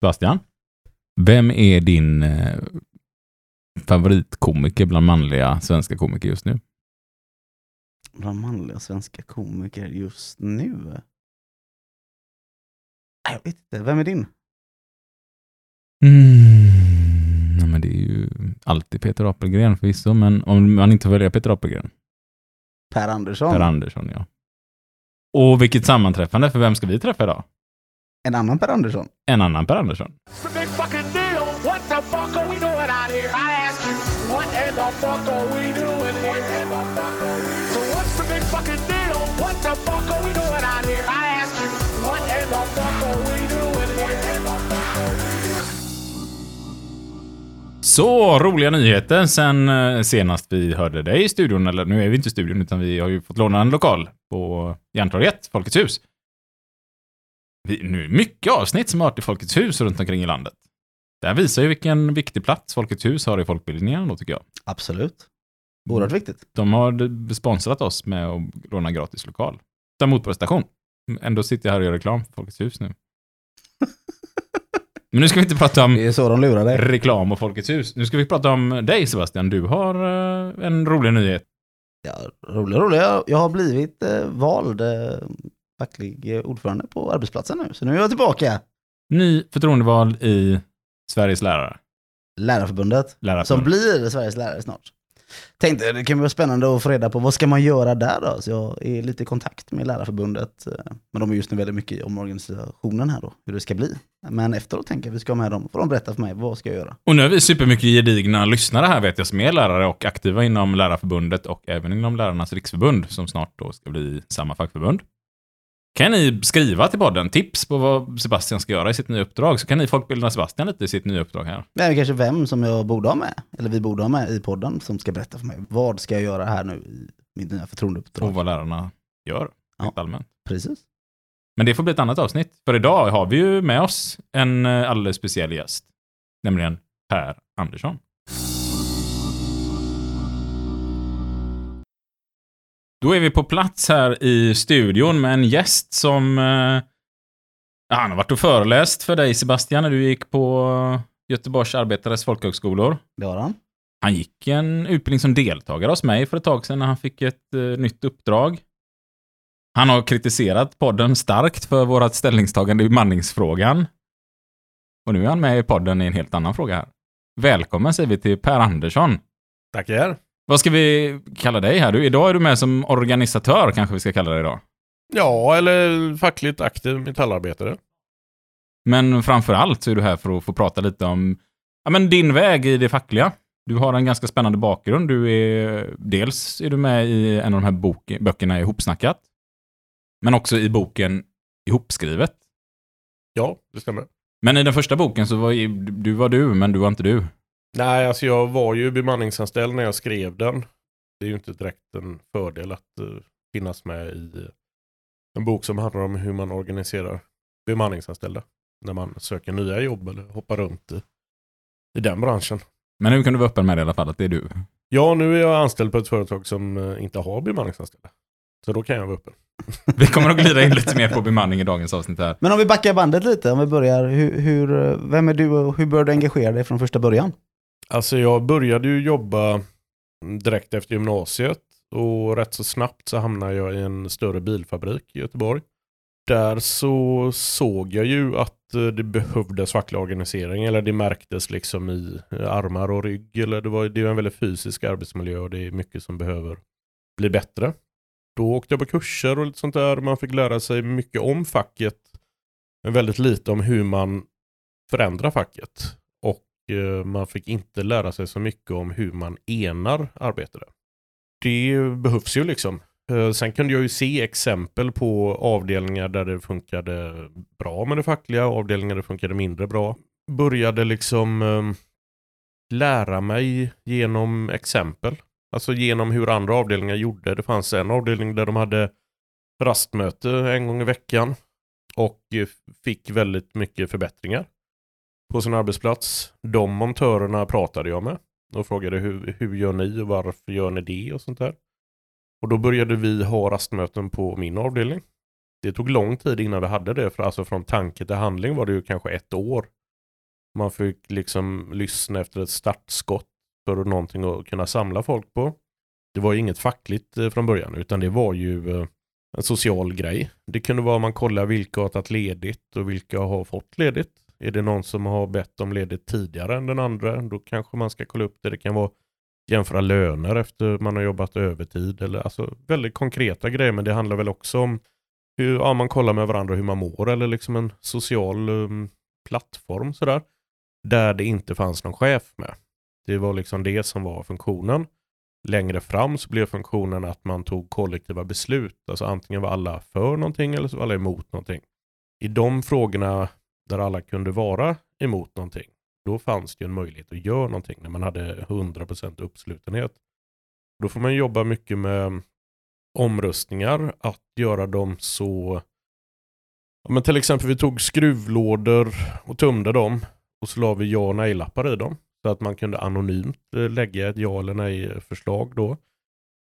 Sebastian, vem är din eh, favoritkomiker bland manliga svenska komiker just nu? Bland manliga svenska komiker just nu? Nej, Jag vet inte, vem är din? Mm, ja, men det är ju alltid Peter Apelgren förvisso, men om man inte väljer Peter Apelgren, Per Andersson? Per Andersson, ja. Och vilket sammanträffande, för vem ska vi träffa idag? En annan Per Andersson? En annan Per Andersson. Så, roliga nyheter sen eh, senast vi hörde dig i studion, eller nu är vi inte i studion, utan vi har ju fått låna en lokal på Järntorget, Folkets hus. Vi, nu är mycket avsnitt som har varit i Folkets hus runt omkring i landet. Det här visar ju vilken viktig plats Folkets hus har i folkbildningen då, tycker jag. Absolut. Oerhört viktigt. De har sponsrat oss med att låna gratis lokal. Utan motprestation. Ändå sitter jag här och gör reklam för Folkets hus nu. Men nu ska vi inte prata om Det är så de lurar dig. reklam och Folkets hus. Nu ska vi prata om dig Sebastian. Du har eh, en rolig nyhet. Ja, rolig, rolig. Jag, jag har blivit eh, vald eh, facklig eh, ordförande på arbetsplatsen nu. Så nu är jag tillbaka. Ny förtroendevald i Sveriges lärare. Lärarförbundet. Lärarförbund. Som blir Sveriges lärare snart. Tänkte det kan vara spännande att få reda på vad ska man göra där då? Så jag är lite i kontakt med Lärarförbundet. eh, Men de är just nu väldigt mycket om organisationen här då, hur det ska bli. Men efteråt tänker jag vi ska ha med dem, får de berätta för mig vad ska jag göra? Och nu har vi supermycket gedigna lyssnare här vet jag som är lärare och aktiva inom Lärarförbundet och även inom Lärarnas riksförbund som snart då ska bli samma fackförbund. Kan ni skriva till podden tips på vad Sebastian ska göra i sitt nya uppdrag så kan ni folkbilda Sebastian lite i sitt nya uppdrag här. Men kanske vem som jag borde ha med, eller vi borde ha med i podden som ska berätta för mig vad ska jag göra här nu i mitt nya förtroendeuppdrag. Och vad lärarna gör. Ja. Allmänt. Precis. Men det får bli ett annat avsnitt. För idag har vi ju med oss en eh, alldeles speciell gäst. Nämligen Per Andersson. Då är vi på plats här i studion med en gäst som... Eh, han har varit och föreläst för dig Sebastian när du gick på Göteborgs arbetares folkhögskolor. Det har han. Han gick en utbildning som deltagare hos mig för ett tag sedan när han fick ett eh, nytt uppdrag. Han har kritiserat podden starkt för vårt ställningstagande i manningsfrågan. Och nu är han med i podden i en helt annan fråga här. Välkommen säger vi till Per Andersson. Tackar. Vad ska vi kalla dig här? Du, idag är du med som organisatör kanske vi ska kalla dig idag. Ja, eller fackligt aktiv metallarbetare. Men framför allt så är du här för att få prata lite om ja, men din väg i det fackliga. Du har en ganska spännande bakgrund. Du är, dels är du med i en av de här bok, böckerna Ihopsnackat. Men också i boken Ihopskrivet. Ja, det stämmer. Men i den första boken så var du var du, men du var inte du. Nej, alltså jag var ju bemanningsanställd när jag skrev den. Det är ju inte direkt en fördel att eh, finnas med i eh, en bok som handlar om hur man organiserar bemanningsanställda. När man söker nya jobb eller hoppar runt i, i den branschen. Men nu kan du vara öppen med det i alla fall, att det är du. Ja, nu är jag anställd på ett företag som eh, inte har bemanningsanställda. Så då kan jag vara öppen. Vi kommer att glida in lite mer på bemanning i dagens avsnitt här. Men om vi backar bandet lite, om vi börjar, hur, hur, vem är du och hur började du engagera dig från första början? Alltså jag började ju jobba direkt efter gymnasiet och rätt så snabbt så hamnade jag i en större bilfabrik i Göteborg. Där så såg jag ju att eh, det behövdes facklig organisering eller det märktes liksom i armar och rygg. Eller det, var, det är en väldigt fysisk arbetsmiljö och det är mycket som behöver bli bättre. Då åkte jag på kurser och lite sånt där. Man fick lära sig mycket om facket men väldigt lite om hur man förändrar facket. Eh, man fick inte lära sig så mycket om hur man enar arbetare. Det behövs ju liksom. Eh, sen kunde jag ju se exempel på avdelningar där det funkade bra med det fackliga, avdelningar där det funkade mindre bra. Började liksom eh, lära mig genom exempel. Alltså genom hur andra avdelningar gjorde. Det fanns en avdelning där de hade rastmöte en gång i veckan och fick väldigt mycket förbättringar på sin arbetsplats. De montörerna pratade jag med och frågade hur, hur gör ni och varför gör ni det och sånt där. Och då började vi ha rastmöten på min avdelning. Det tog lång tid innan vi hade det, för alltså från tanke till handling var det ju kanske ett år Man fick liksom lyssna efter ett startskott för någonting att kunna samla folk på. Det var ju inget fackligt eh, från början utan det var ju eh, en social grej. Det kunde vara att man kollar vilka har tagit ledigt och vilka har fått ledigt. Är det någon som har bett om ledigt tidigare än den andra, då kanske man ska kolla upp det. Det kan vara jämföra löner efter man har jobbat övertid. Eller, alltså, väldigt konkreta grejer, men det handlar väl också om hur ja, man kollar med varandra hur man mår eller liksom en social um, plattform sådär. Där det inte fanns någon chef med. Det var liksom det som var funktionen. Längre fram så blev funktionen att man tog kollektiva beslut. Alltså antingen var alla för någonting eller så var alla emot någonting. I de frågorna där alla kunde vara emot någonting, då fanns det en möjlighet att göra någonting när man hade 100% uppslutenhet. Då får man jobba mycket med omröstningar, att göra dem så... Ja, men till exempel vi tog skruvlådor och tömde dem och så la vi ja och nej-lappar i dem. Så att man kunde anonymt eh, lägga ett ja eller nej-förslag då.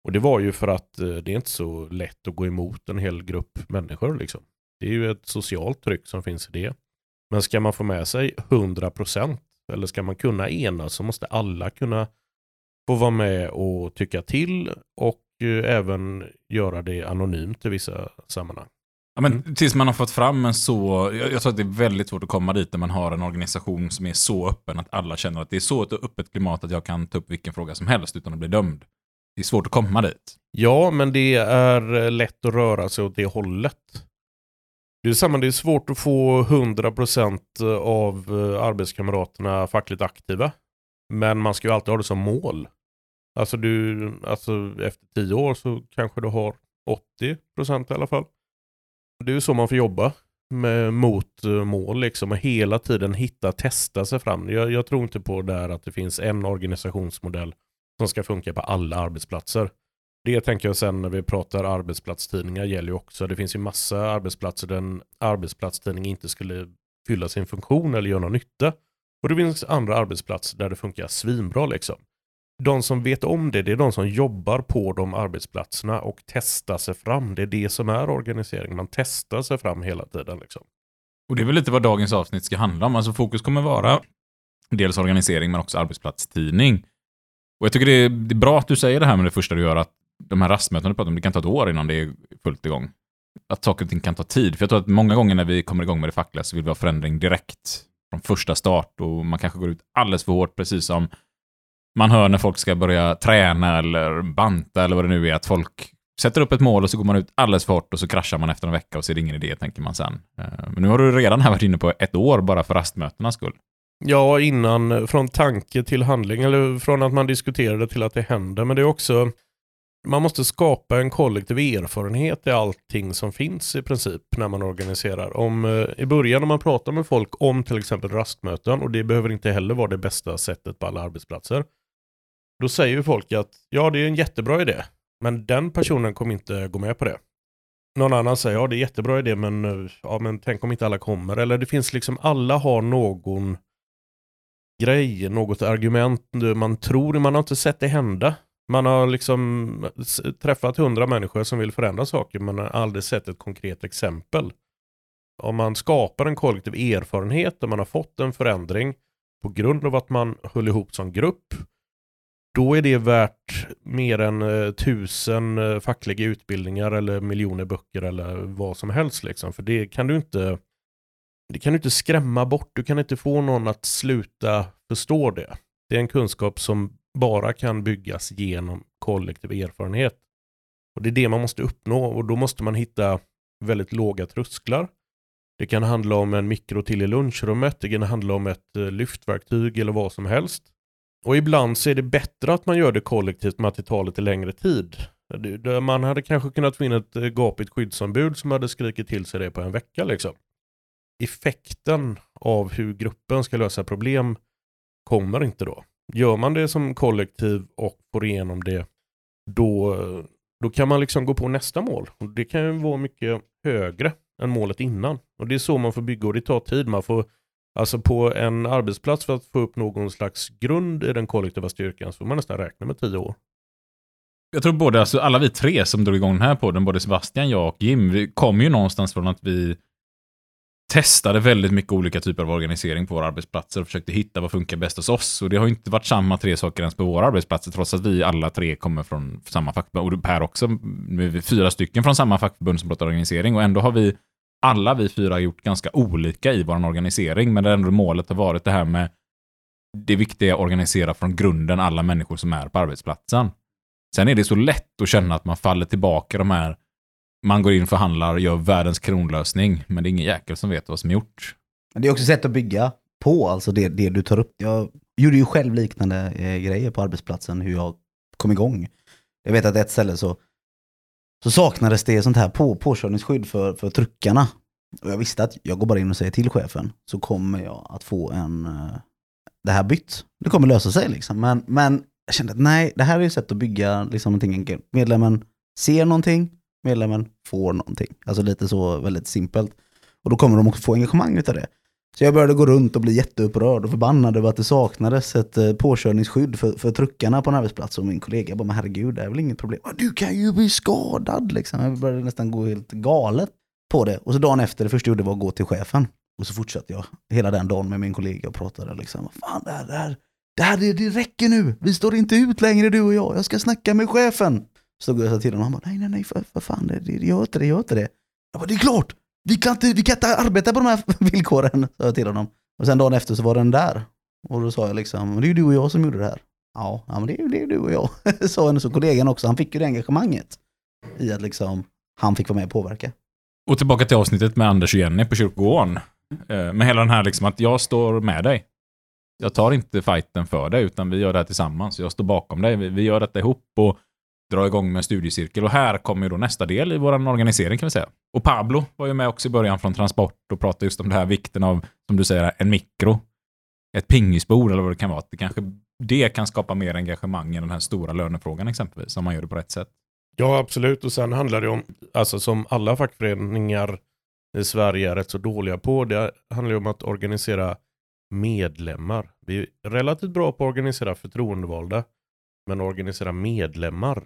Och det var ju för att eh, det är inte så lätt att gå emot en hel grupp människor. Liksom. Det är ju ett socialt tryck som finns i det. Men ska man få med sig 100% eller ska man kunna enas så måste alla kunna få vara med och tycka till och eh, även göra det anonymt i vissa sammanhang. Ja, men tills man har fått fram en så, jag, jag tror att det är väldigt svårt att komma dit där man har en organisation som är så öppen att alla känner att det är så ett öppet klimat att jag kan ta upp vilken fråga som helst utan att bli dömd. Det är svårt att komma dit. Ja, men det är lätt att röra sig åt det hållet. Det är samma, det är svårt att få 100% eh, av eh, arbetskamraterna fackligt aktiva. Men man ska ju alltid ha det som mål. Alltså, du, alltså efter tio år så kanske du har 80% i alla fall. Det är ju så man får jobba med, mot eh, mål liksom och hela tiden hitta, testa sig fram. Jag, jag tror inte på där att det finns en organisationsmodell som ska funka på alla arbetsplatser. Det tänker jag sen när vi pratar arbetsplatstidningar gäller ju också. Det finns ju massa arbetsplatser där en arbetsplatstidning inte skulle fylla sin funktion eller göra någon nytta. Och det finns andra arbetsplatser där det funkar svinbra liksom. De som vet om det, det är de som jobbar på de arbetsplatserna och testar sig fram. Det är det som är organisering. Man testar sig fram hela tiden. Liksom. Och det är väl lite vad dagens avsnitt ska handla om. Alltså fokus kommer vara dels organisering men också arbetsplatstidning. Och jag tycker det är, det är bra att du säger det här med det första du gör, att de här rastmötena du pratar om, det kan ta ett år innan det är fullt igång. Att saker och ting kan ta tid. För jag tror att många gånger när vi kommer igång med det fackliga så vill vi ha förändring direkt. Från första start och man kanske går ut alldeles för hårt, precis som man hör när folk ska börja träna eller banta eller vad det nu är, att folk sätter upp ett mål och så går man ut alldeles för hårt och så kraschar man efter en vecka och så är det ingen idé, tänker man sen. Eh, men nu har du redan här varit inne på ett år bara för rastmötenas skull. Ja, innan, eh, från tanke till handling, eller från att man diskuterar det till att det händer. Men det är också, man måste skapa en kollektiv erfarenhet i allting som finns i princip när man organiserar. Om, eh, I början när man pratar med folk om till exempel rastmöten, och det behöver inte heller vara det bästa sättet på alla arbetsplatser. Då säger ju folk att ja, det är en jättebra idé, men den personen kommer inte gå med på det. Någon annan säger ja, det är jättebra idé, men, eh, ja, men tänk om inte alla kommer. Eller det finns liksom, alla har någon grej, något argument man tror, man har inte sett det hända. Man har liksom träffat hundra människor som vill förändra saker men har aldrig sett ett konkret exempel. Om man skapar en kollektiv erfarenhet där man har fått en förändring på grund av att man höll ihop som grupp, då är det värt mer än eh, tusen eh, fackliga utbildningar eller miljoner böcker eller vad som helst. Liksom. För det kan du inte det kan du inte skrämma bort. Du kan inte få någon att sluta förstå det. Det är en kunskap som bara kan byggas genom kollektiv erfarenhet. Och Det är det man måste uppnå och då måste man hitta väldigt låga trösklar. Det kan handla om en mikro till i lunchrummet, det kan handla om ett eh, lyftverktyg eller vad som helst. Och ibland så är det bättre att man gör det kollektivt med att det tar lite längre tid. Man hade kanske kunnat få in ett eh, gapigt skyddsombud som hade skrikit till sig det på en vecka liksom. Effekten av hur gruppen ska lösa problem kommer inte då. Gör man det som kollektiv och får igenom det, då, då kan man liksom gå på nästa mål. Och det kan ju vara mycket högre än målet innan. Och det är så man får bygga och det tar tid. Man får, alltså på en arbetsplats för att få upp någon slags grund i den kollektiva styrkan så får man nästan räkna med tio år. Jag tror både, alltså alla vi tre som drog igång den här podden, både Sebastian, jag och Jim, vi kom ju någonstans från att vi testade väldigt mycket olika typer av organisering på våra arbetsplatser och försökte hitta vad funkar bäst hos oss. Och det har inte varit samma tre saker ens på våra arbetsplatser, trots att vi alla tre kommer från samma fackförbund. Och Per också, nu är vi fyra stycken från samma fackförbund som pratar organisering. Och ändå har vi, alla vi fyra, gjort ganska olika i vår organisering. Men det ändå målet har varit det här med det viktiga att organisera från grunden alla människor som är på arbetsplatsen. Sen är det så lätt att känna att man faller tillbaka de här man går in, förhandlar, och gör världens kronlösning, men det är ingen jäkel som vet vad som är gjort. Men det är också ett sätt att bygga på, alltså det, det du tar upp. Jag gjorde ju själv liknande eh, grejer på arbetsplatsen, hur jag kom igång. Jag vet att ett ställe så, så saknades det sånt här på, påkörningsskydd för, för truckarna. Och jag visste att jag går bara in och säger till chefen, så kommer jag att få en, eh, det här bytt. Det kommer lösa sig liksom. Men, men jag kände att nej, det här är ett sätt att bygga liksom någonting enkelt. Medlemmen ser någonting, medlemmen får någonting. Alltså lite så väldigt simpelt. Och då kommer de också få engagemang utav det. Så jag började gå runt och bli jätteupprörd och förbannad över att det saknades ett eh, påkörningsskydd för, för truckarna på en arbetsplats. Och min kollega bara, men herregud, det är väl inget problem. Du kan ju bli skadad liksom. Jag började nästan gå helt galet på det. Och så dagen efter, det första jag gjorde var att gå till chefen. Och så fortsatte jag hela den dagen med min kollega och pratade liksom. Vad fan, det här, det här, det här det, det räcker nu. Vi står inte ut längre du och jag. Jag ska snacka med chefen. Stod jag till honom och han bara, nej, nej, nej, för, för fan, det, det, gör inte det, gör inte det. Jag bara, det är klart! Vi kan, inte, vi kan inte arbeta på de här villkoren, sa jag till honom. Och sen dagen efter så var den där. Och då sa jag liksom, det är ju du och jag som gjorde det här. Ja, ja men det är ju det är du och jag, sa en så kollegan också. Han fick ju det engagemanget i att liksom, han fick vara med och påverka. Och tillbaka till avsnittet med Anders och Jenny på kyrkogården. Eh, med hela den här liksom att jag står med dig. Jag tar inte fighten för dig, utan vi gör det här tillsammans. Jag står bakom dig. Vi, vi gör detta ihop och dra igång med en studiecirkel. Och här kommer ju då nästa del i vår organisering kan vi säga. Och Pablo var ju med också i början från Transport och pratade just om det här vikten av, som du säger, en mikro. Ett pingisbord eller vad det kan vara. Det kanske det kan skapa mer engagemang än den här stora lönefrågan exempelvis, om man gör det på rätt sätt. Ja, absolut. Och sen handlar det om, alltså som alla fackföreningar i Sverige är rätt så dåliga på, det handlar ju om att organisera medlemmar. Vi är relativt bra på att organisera förtroendevalda, men organisera medlemmar,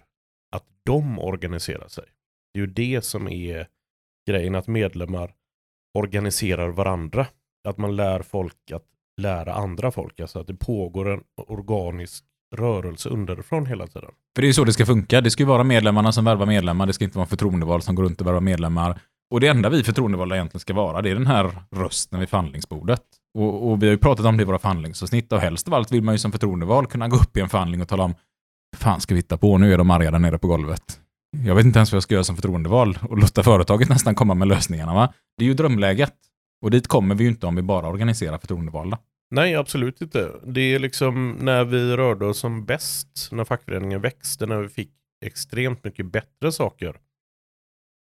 att de organiserar sig. Det är ju det som är grejen, att medlemmar organiserar varandra. Att man lär folk att lära andra folk, alltså att det pågår en organisk rörelse underifrån hela tiden. För det är så det ska funka. Det ska ju vara medlemmarna som värvar medlemmar. Det ska inte vara en förtroendevald som går runt och värvar medlemmar. Och det enda vi förtroendevalda egentligen ska vara, det är den här rösten vid förhandlingsbordet. Och, och vi har ju pratat om det i våra förhandlingsavsnitt och helst av allt vill man ju som förtroendevald kunna gå upp i en förhandling och tala om fan ska vi hitta på? Nu är de arga där nere på golvet. Jag vet inte ens vad jag ska göra som förtroendevald och låta företaget nästan komma med lösningarna. Va? Det är ju drömläget. Och dit kommer vi ju inte om vi bara organiserar förtroendevalda. Nej, absolut inte. Det är liksom när vi rörde oss som bäst, när fackföreningen växte, när vi fick extremt mycket bättre saker.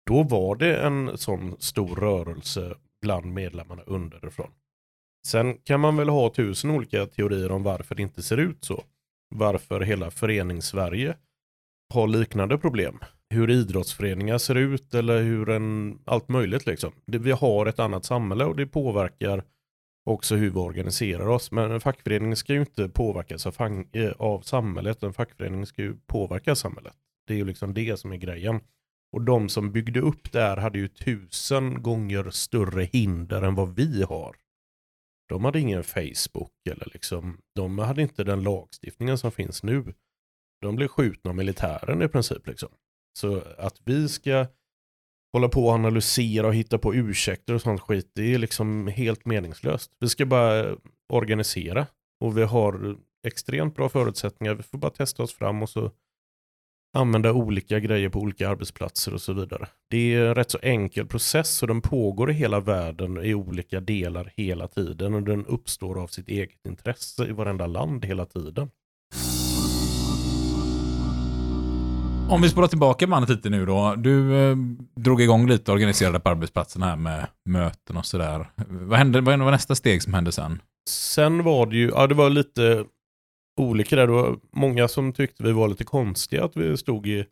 Då var det en sån stor rörelse bland medlemmarna underifrån. Sen kan man väl ha tusen olika teorier om varför det inte ser ut så. Varför hela förenings-Sverige har liknande problem. Hur idrottsföreningar ser ut eller hur en, allt möjligt liksom. Det, vi har ett annat samhälle och det påverkar också hur vi organiserar oss. Men en fackförening ska ju inte påverkas av, fang, eh, av samhället. En fackförening ska ju påverka samhället. Det är ju liksom det som är grejen. Och de som byggde upp det här hade ju tusen gånger större hinder än vad vi har. De hade ingen Facebook eller liksom, de hade inte den lagstiftningen som finns nu. De blev skjutna av militären i princip liksom. Så att vi ska hålla på och analysera och hitta på ursäkter och sånt skit, det är liksom helt meningslöst. Vi ska bara organisera och vi har extremt bra förutsättningar. Vi får bara testa oss fram och så använda olika grejer på olika arbetsplatser och så vidare. Det är en rätt så enkel process och den pågår i hela världen i olika delar hela tiden och den uppstår av sitt eget intresse i varenda land hela tiden. Om vi spolar tillbaka bandet lite nu då. Du eh, drog igång lite organiserade på arbetsplatsen här med möten och sådär. Vad, hände, vad var nästa steg som hände sen? Sen var det ju, ja det var lite olika där. Det var många som tyckte vi var lite konstiga att vi stod i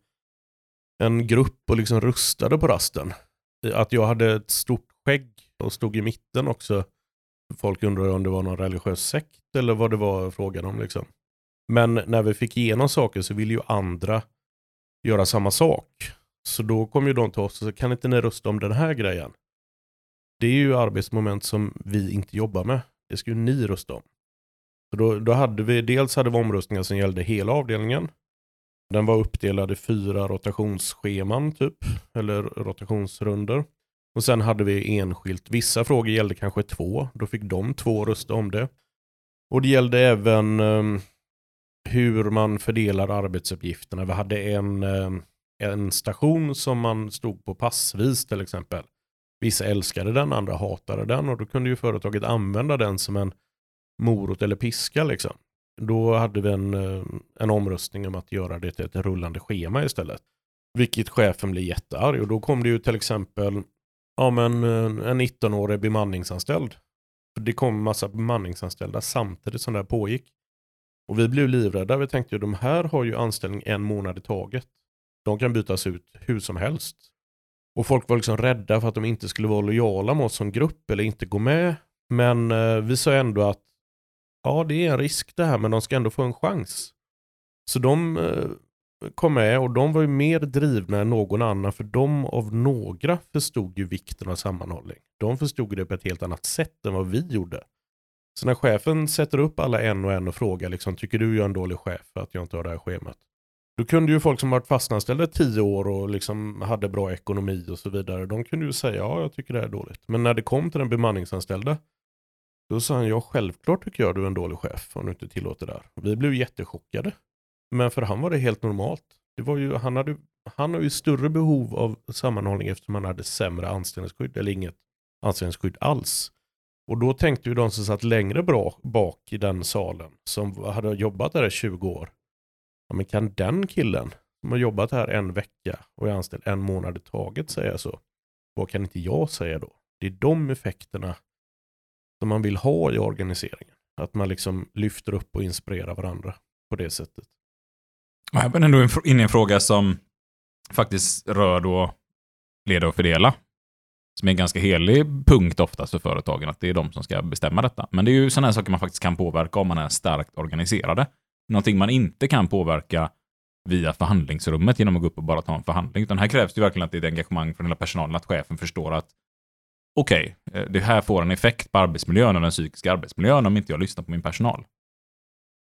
en grupp och liksom rustade på rasten. Att jag hade ett stort skägg och stod i mitten också. Folk undrade om det var någon religiös sekt eller vad det var frågan om. Liksom. Men när vi fick igenom saker så ville ju andra göra samma sak. Så då kom ju de till oss och sa, kan inte ni rösta om den här grejen? det är ju arbetsmoment som vi inte jobbar med. Det ska ju ni rösta om. Så då, då hade vi, dels hade vi omröstningar som gällde hela avdelningen. Den var uppdelad i fyra rotationsscheman typ, eller rotationsrunder. Och sen hade vi enskilt, vissa frågor gällde kanske två, då fick de två rösta om det. Och det gällde även um, hur man fördelar arbetsuppgifterna. Vi hade en, um, en station som man stod på passvis till exempel. Vissa älskade den, andra hatade den och då kunde ju företaget använda den som en morot eller piska. Liksom. Då hade vi en, eh, en omröstning om att göra det till ett rullande schema istället. Vilket chefen blev jättearg och då kom det ju till exempel ja, men, eh, en 19-årig bemanningsanställd. Det kom en massa bemanningsanställda samtidigt som det här pågick. Och vi blev livrädda. Vi tänkte ju de här har ju anställning en månad i taget. De kan bytas ut hur som helst. Och folk var liksom rädda för att de inte skulle vara lojala mot oss som grupp eller inte gå med. Men eh, vi sa ändå att ja, det är en risk det här, men de ska ändå få en chans. Så de eh, kom med och de var ju mer drivna än någon annan, för de av några förstod ju vikten av sammanhållning. De förstod det på ett helt annat sätt än vad vi gjorde. Så när chefen sätter upp alla en och en och frågar, liksom, tycker du jag är en dålig chef för att jag inte har det här schemat? Då kunde ju folk som varit fastanställda i tio år och liksom hade bra ekonomi och så vidare, de kunde ju säga ja, jag tycker det här är dåligt. Men när det kom till den bemanningsanställda, då sa han, ja självklart tycker jag du är en dålig chef om du inte tillåter det här. Vi blev jättechockade. Men för han var det helt normalt. Det var ju, han, hade, han har ju större behov av sammanhållning eftersom han hade sämre anställningsskydd eller inget anställningsskydd alls. Och då tänkte ju de som satt längre bra bak i den salen, som hade jobbat där i 20 år, ja men kan den killen som har jobbat här en vecka och är anställd en månad i taget säga så? Vad kan inte jag säga då? Det är de effekterna som man vill ha i organiseringen. Att man liksom lyfter upp och inspirerar varandra på det sättet. Och här var ändå inne i en fråga som faktiskt rör då leda och fördela. Som är en ganska helig punkt oftast för företagen, att det är de som ska bestämma detta. Men det är ju sådana här saker man faktiskt kan påverka om man är starkt organiserade. Någonting man inte kan påverka via förhandlingsrummet genom att gå upp och bara ta en förhandling. Utan här krävs det verkligen att det är ett engagemang från hela personalen, att chefen förstår att okej, okay, det här får en effekt på arbetsmiljön och den psykiska arbetsmiljön om inte jag lyssnar på min personal.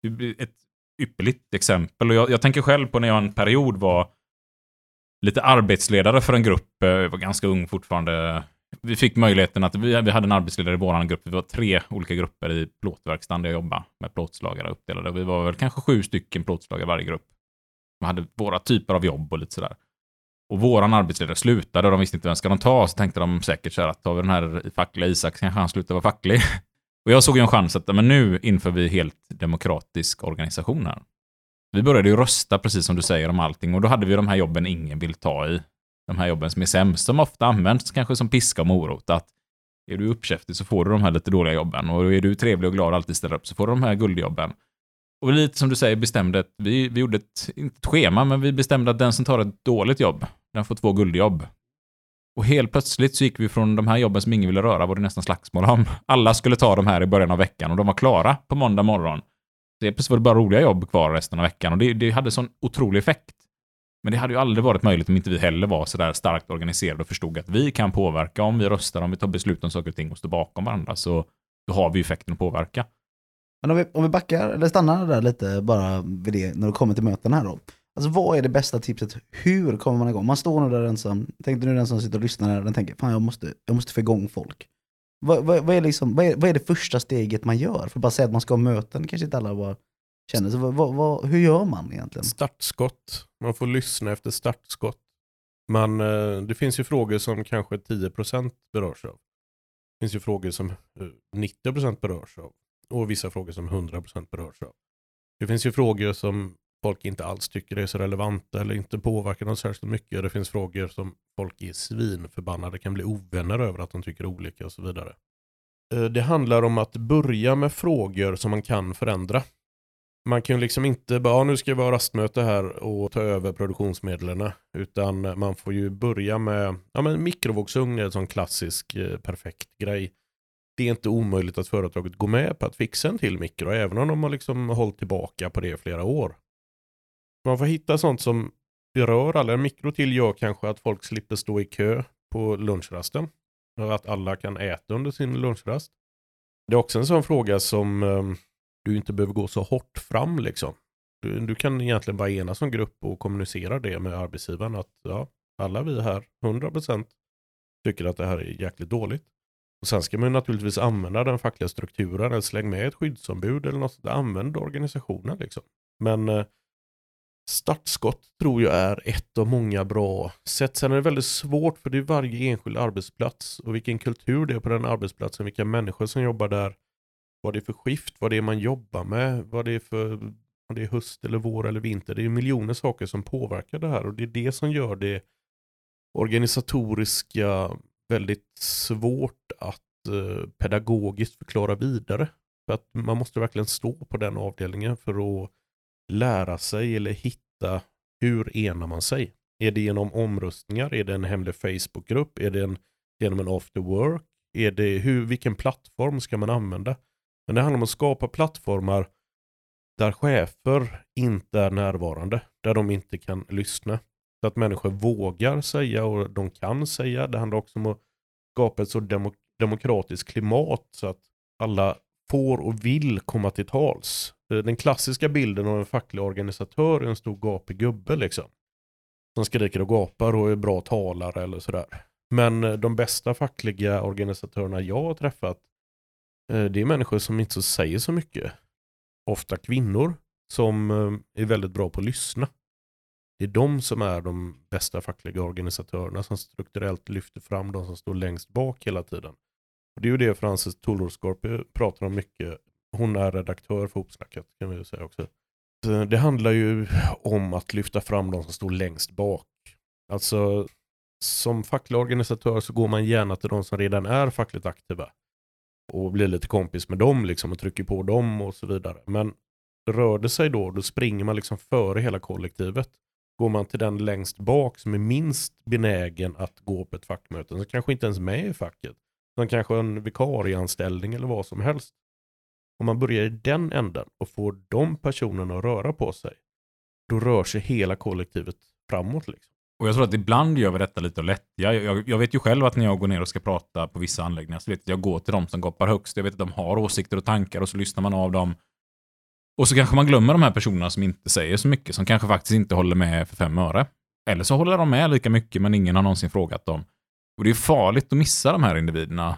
Det blir ett ypperligt exempel. Och jag, jag tänker själv på när jag en period var lite arbetsledare för en grupp. Eh, jag var ganska ung fortfarande. Vi fick möjligheten att, vi, vi hade en arbetsledare i vår grupp. Vi var tre olika grupper i plåtverkstaden där jag jobbade med plåtslagare uppdelade. Vi var väl kanske sju stycken plåtslagare i varje grupp. Vi hade våra typer av jobb och lite sådär. Och våran arbetsledare slutade och de visste inte vem ska de ta. Så tänkte de säkert så här att tar vi den här fackliga Isak kanske han slutar vara facklig. Och jag såg ju en chans att men nu inför vi helt demokratisk organisation här. Vi började ju rösta precis som du säger om allting och då hade vi de här jobben ingen vill ta i. De här jobben som är sämst, som ofta används kanske som piska och morot. Att är du uppkäftig så får du de här lite dåliga jobben och är du trevlig och glad och alltid ställer upp så får du de här guldjobben. Och lite som du säger bestämde, vi, vi gjorde ett, inte ett schema, men vi bestämde att den som tar ett dåligt jobb, den får två guldjobb. Och helt plötsligt så gick vi från de här jobben som ingen ville röra, var det nästan slagsmål om. Alla skulle ta de här i början av veckan och de var klara på måndag morgon. Så plötsligt var det bara roliga jobb kvar resten av veckan och det, det hade sån otrolig effekt. Men det hade ju aldrig varit möjligt om inte vi heller var så där starkt organiserade och förstod att vi kan påverka om vi röstar, om vi tar beslut om saker och ting och står bakom varandra så då har vi effekten att påverka. Men om vi, om vi backar, eller stannar där lite bara vid det när du kommer till möten här då. Alltså vad är det bästa tipset? Hur kommer man igång? Man står nu där ensam. Tänk nu den som sitter och lyssnar här, den tänker fan jag måste, jag måste få igång folk. Vad, vad, vad, är liksom, vad, är, vad är det första steget man gör? För att bara säga att man ska ha möten kanske inte alla bara känner. Så vad, vad, hur gör man egentligen? Startskott. Man får lyssna efter startskott. Man, eh, det finns ju frågor som kanske 10% berörs av. Det finns ju frågor som eh, 90% berörs av. Och vissa frågor som 100% berörs av. Det finns ju frågor som folk inte alls tycker är så relevanta eller inte påverkar dem särskilt mycket. Det finns frågor som folk är svinförbannade, kan bli ovänner över att de tycker olika och så vidare. Eh, det handlar om att börja med frågor som man kan förändra. Man kan ju liksom inte bara, ja, nu ska vi ha rastmöte här och ta över produktionsmedlen. Utan man får ju börja med, ja men mikrovågsugn är en sån klassisk eh, perfekt grej. Det är inte omöjligt att företaget går med på att fixa en till mikro, även om de har liksom hållit tillbaka på det i flera år. Man får hitta sånt som berör alla. En mikro till gör kanske att folk slipper stå i kö på lunchrasten. Och att alla kan äta under sin lunchrast. Det är också en sån fråga som um, du inte behöver gå så hårt fram liksom. Du, du kan egentligen bara enas som grupp och kommunicera det med arbetsgivaren att ja, alla vi här, 100% tycker att det här är jäkligt dåligt. Och sen ska man ju naturligtvis använda den fackliga strukturen, eller släng med ett skyddsombud eller något sånt. Använd organisationen liksom. Men eh, startskott tror jag är ett av många bra sätt. Sen är det väldigt svårt för det är varje enskild arbetsplats och vilken kultur det är på den arbetsplatsen, vilka människor som jobbar där, vad det är för skift, vad det är man jobbar med, vad det är för om det är höst eller vår eller vinter. Det är miljoner saker som påverkar det här och det är det som gör det organisatoriska väldigt svårt Eh, pedagogiskt förklara vidare. För att man måste verkligen stå på den avdelningen för att lära sig eller hitta hur enar man sig. Är det genom omröstningar? Är det en hemlig Facebookgrupp? Är det en, genom en after work? Är det hur, vilken plattform ska man använda? Men det handlar om att skapa plattformar där chefer inte är närvarande, där de inte kan lyssna. Så att människor vågar säga och de kan säga. Det handlar också om att skapa ett så demok demokratiskt klimat så att alla får och vill komma till tals. Eh, den klassiska bilden av en facklig organisatör är en stor gapig gubbe liksom. Som skriker och gapar och är bra talare eller sådär. Men eh, de bästa fackliga organisatörerna jag har träffat, eh, det är människor som inte så säger så mycket. Ofta kvinnor som är väldigt bra på att lyssna. Det är de som är de bästa fackliga organisatörerna som strukturellt lyfter fram de som står längst bak hela tiden. Och det är ju det Frances Tolordskorp pratar om mycket. Hon är redaktör för Hopsnacket kan vi säga också. Det handlar ju om att lyfta fram de som står längst bak. Alltså som facklig organisatör så går man gärna till de som redan är fackligt aktiva. Och blir lite kompis med dem liksom och trycker på dem och så vidare. Men rör det sig då, då springer man liksom före hela kollektivet. Går man till den längst bak som är minst benägen att gå på ett fackmöte, så kanske inte ens med i facket, som kanske en vikarieanställning eller vad som helst. Om man börjar i den änden och får de personerna att röra på sig, då rör sig hela kollektivet framåt. Liksom. Och jag tror att ibland gör vi detta lite lätt. Jag, jag, jag, vet ju själv att när jag går ner och ska prata på vissa anläggningar så vet jag att jag går till de som gapar högst. Jag vet att de har åsikter och tankar och så lyssnar man av dem. Och så kanske man glömmer de här personerna som inte säger så mycket, som kanske faktiskt inte håller med för fem öre. Eller så håller de med lika mycket, men ingen har någonsin frågat dem. Och det är farligt att missa de här individerna.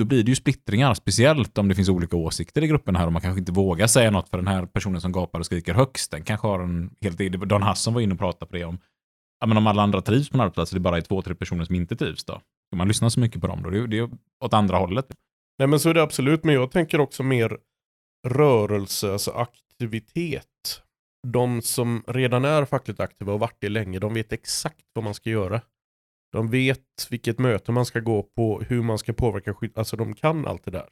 Då blir det ju splittringar, speciellt om det finns olika åsikter i gruppen här och man kanske inte vågar säga något för den här personen som gapar och skriker högst, den kanske har en helt egen... Don Hassan var inne och pratade på det om, ja men om alla andra trivs på en arbetsplats, det bara är två, tre personer som inte trivs då. Ska man lyssna så mycket på dem då? Det är ju åt andra hållet. Nej men så är det absolut, men jag tänker också mer rörelse, alltså aktivitet. De som redan är fackligt aktiva och varit det länge, de vet exakt vad man ska göra. De vet vilket möte man ska gå på, hur man ska påverka skydd, alltså de kan allt det där.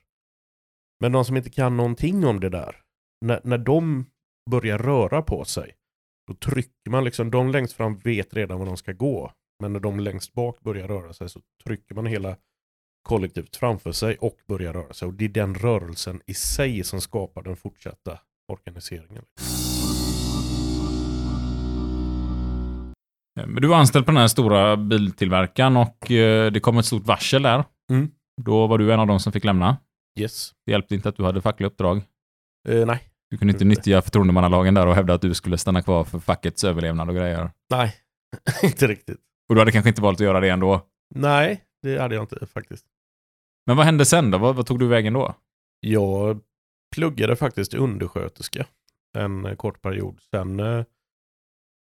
Men de som inte kan någonting om det där, när, när de börjar röra på sig, då trycker man liksom, de längst fram vet redan var de ska gå. Men när de längst bak börjar röra sig så trycker man hela kollektivt framför sig och börjar röra sig. Och det är den rörelsen i sig som skapar den fortsatta organiseringen. Men du var anställd på den här stora biltillverkaren och eh, det kom ett stort varsel där. Mm. Då var du en av de som fick lämna. Yes. Det hjälpte inte att du hade fackliga uppdrag. Eh, nej. Du kunde inte nyttja förtroendemannalagen där och hävda att du skulle stanna kvar för fackets överlevnad och grejer. Nej, inte riktigt. Och du hade kanske inte valt att göra det ändå. Nej, det hade jag inte faktiskt. Men vad hände sen då? Vad, vad tog du vägen då? Jag pluggade faktiskt undersköterska en eh, kort period. Sen, eh,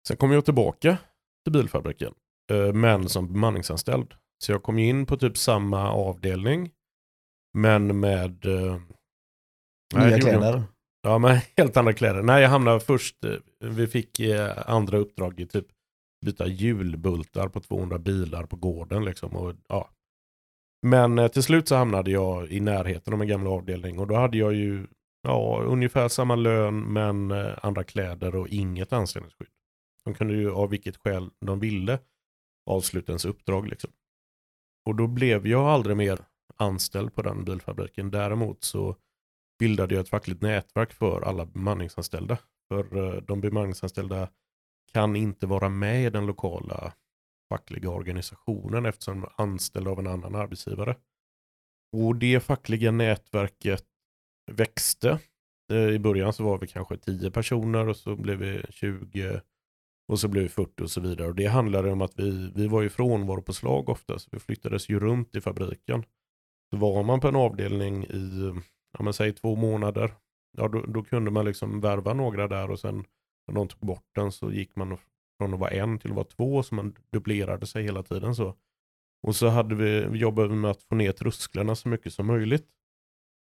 sen kom jag tillbaka till bilfabriken, eh, men som bemanningsanställd. Så jag kom in på typ samma avdelning, men med... eh, nej, Nya jag kläder. Ja, men helt andra kläder. Nej, jag hamnade först, eh, vi fick andra uppdrag i typ byta hjulbultar på 200 bilar på gården liksom. Och, ja. Men till slut så hamnade jag i närheten av en gamla avdelning och då hade jag ju ja, ungefär samma lön men andra kläder och inget anställningsskydd. De kunde ju av vilket skäl de ville avsluta ens uppdrag liksom. Och då blev jag aldrig mer anställd på den bilfabriken. Däremot så bildade jag ett fackligt nätverk för alla bemanningsanställda. För eh, de bemanningsanställda kan inte vara med i den lokala fackliga organisationen eftersom de är anställda av en annan arbetsgivare. Och det fackliga nätverket växte. Eh, I början så var vi kanske 10 personer och så blev vi 20 och så blev vi 40 och så vidare. Och det handlade om att vi, vi var ju frånvaro på slag ofta, så vi flyttades ju runt i fabriken. Så var man på en avdelning i, ja men säg två månader, ja då, då kunde man liksom värva några där och sen när de tog bort den så gick man från att vara en till att vara två, så man dubblerade sig hela tiden så. Och så hade vi, vi jobbade med att få ner trösklarna så mycket som möjligt.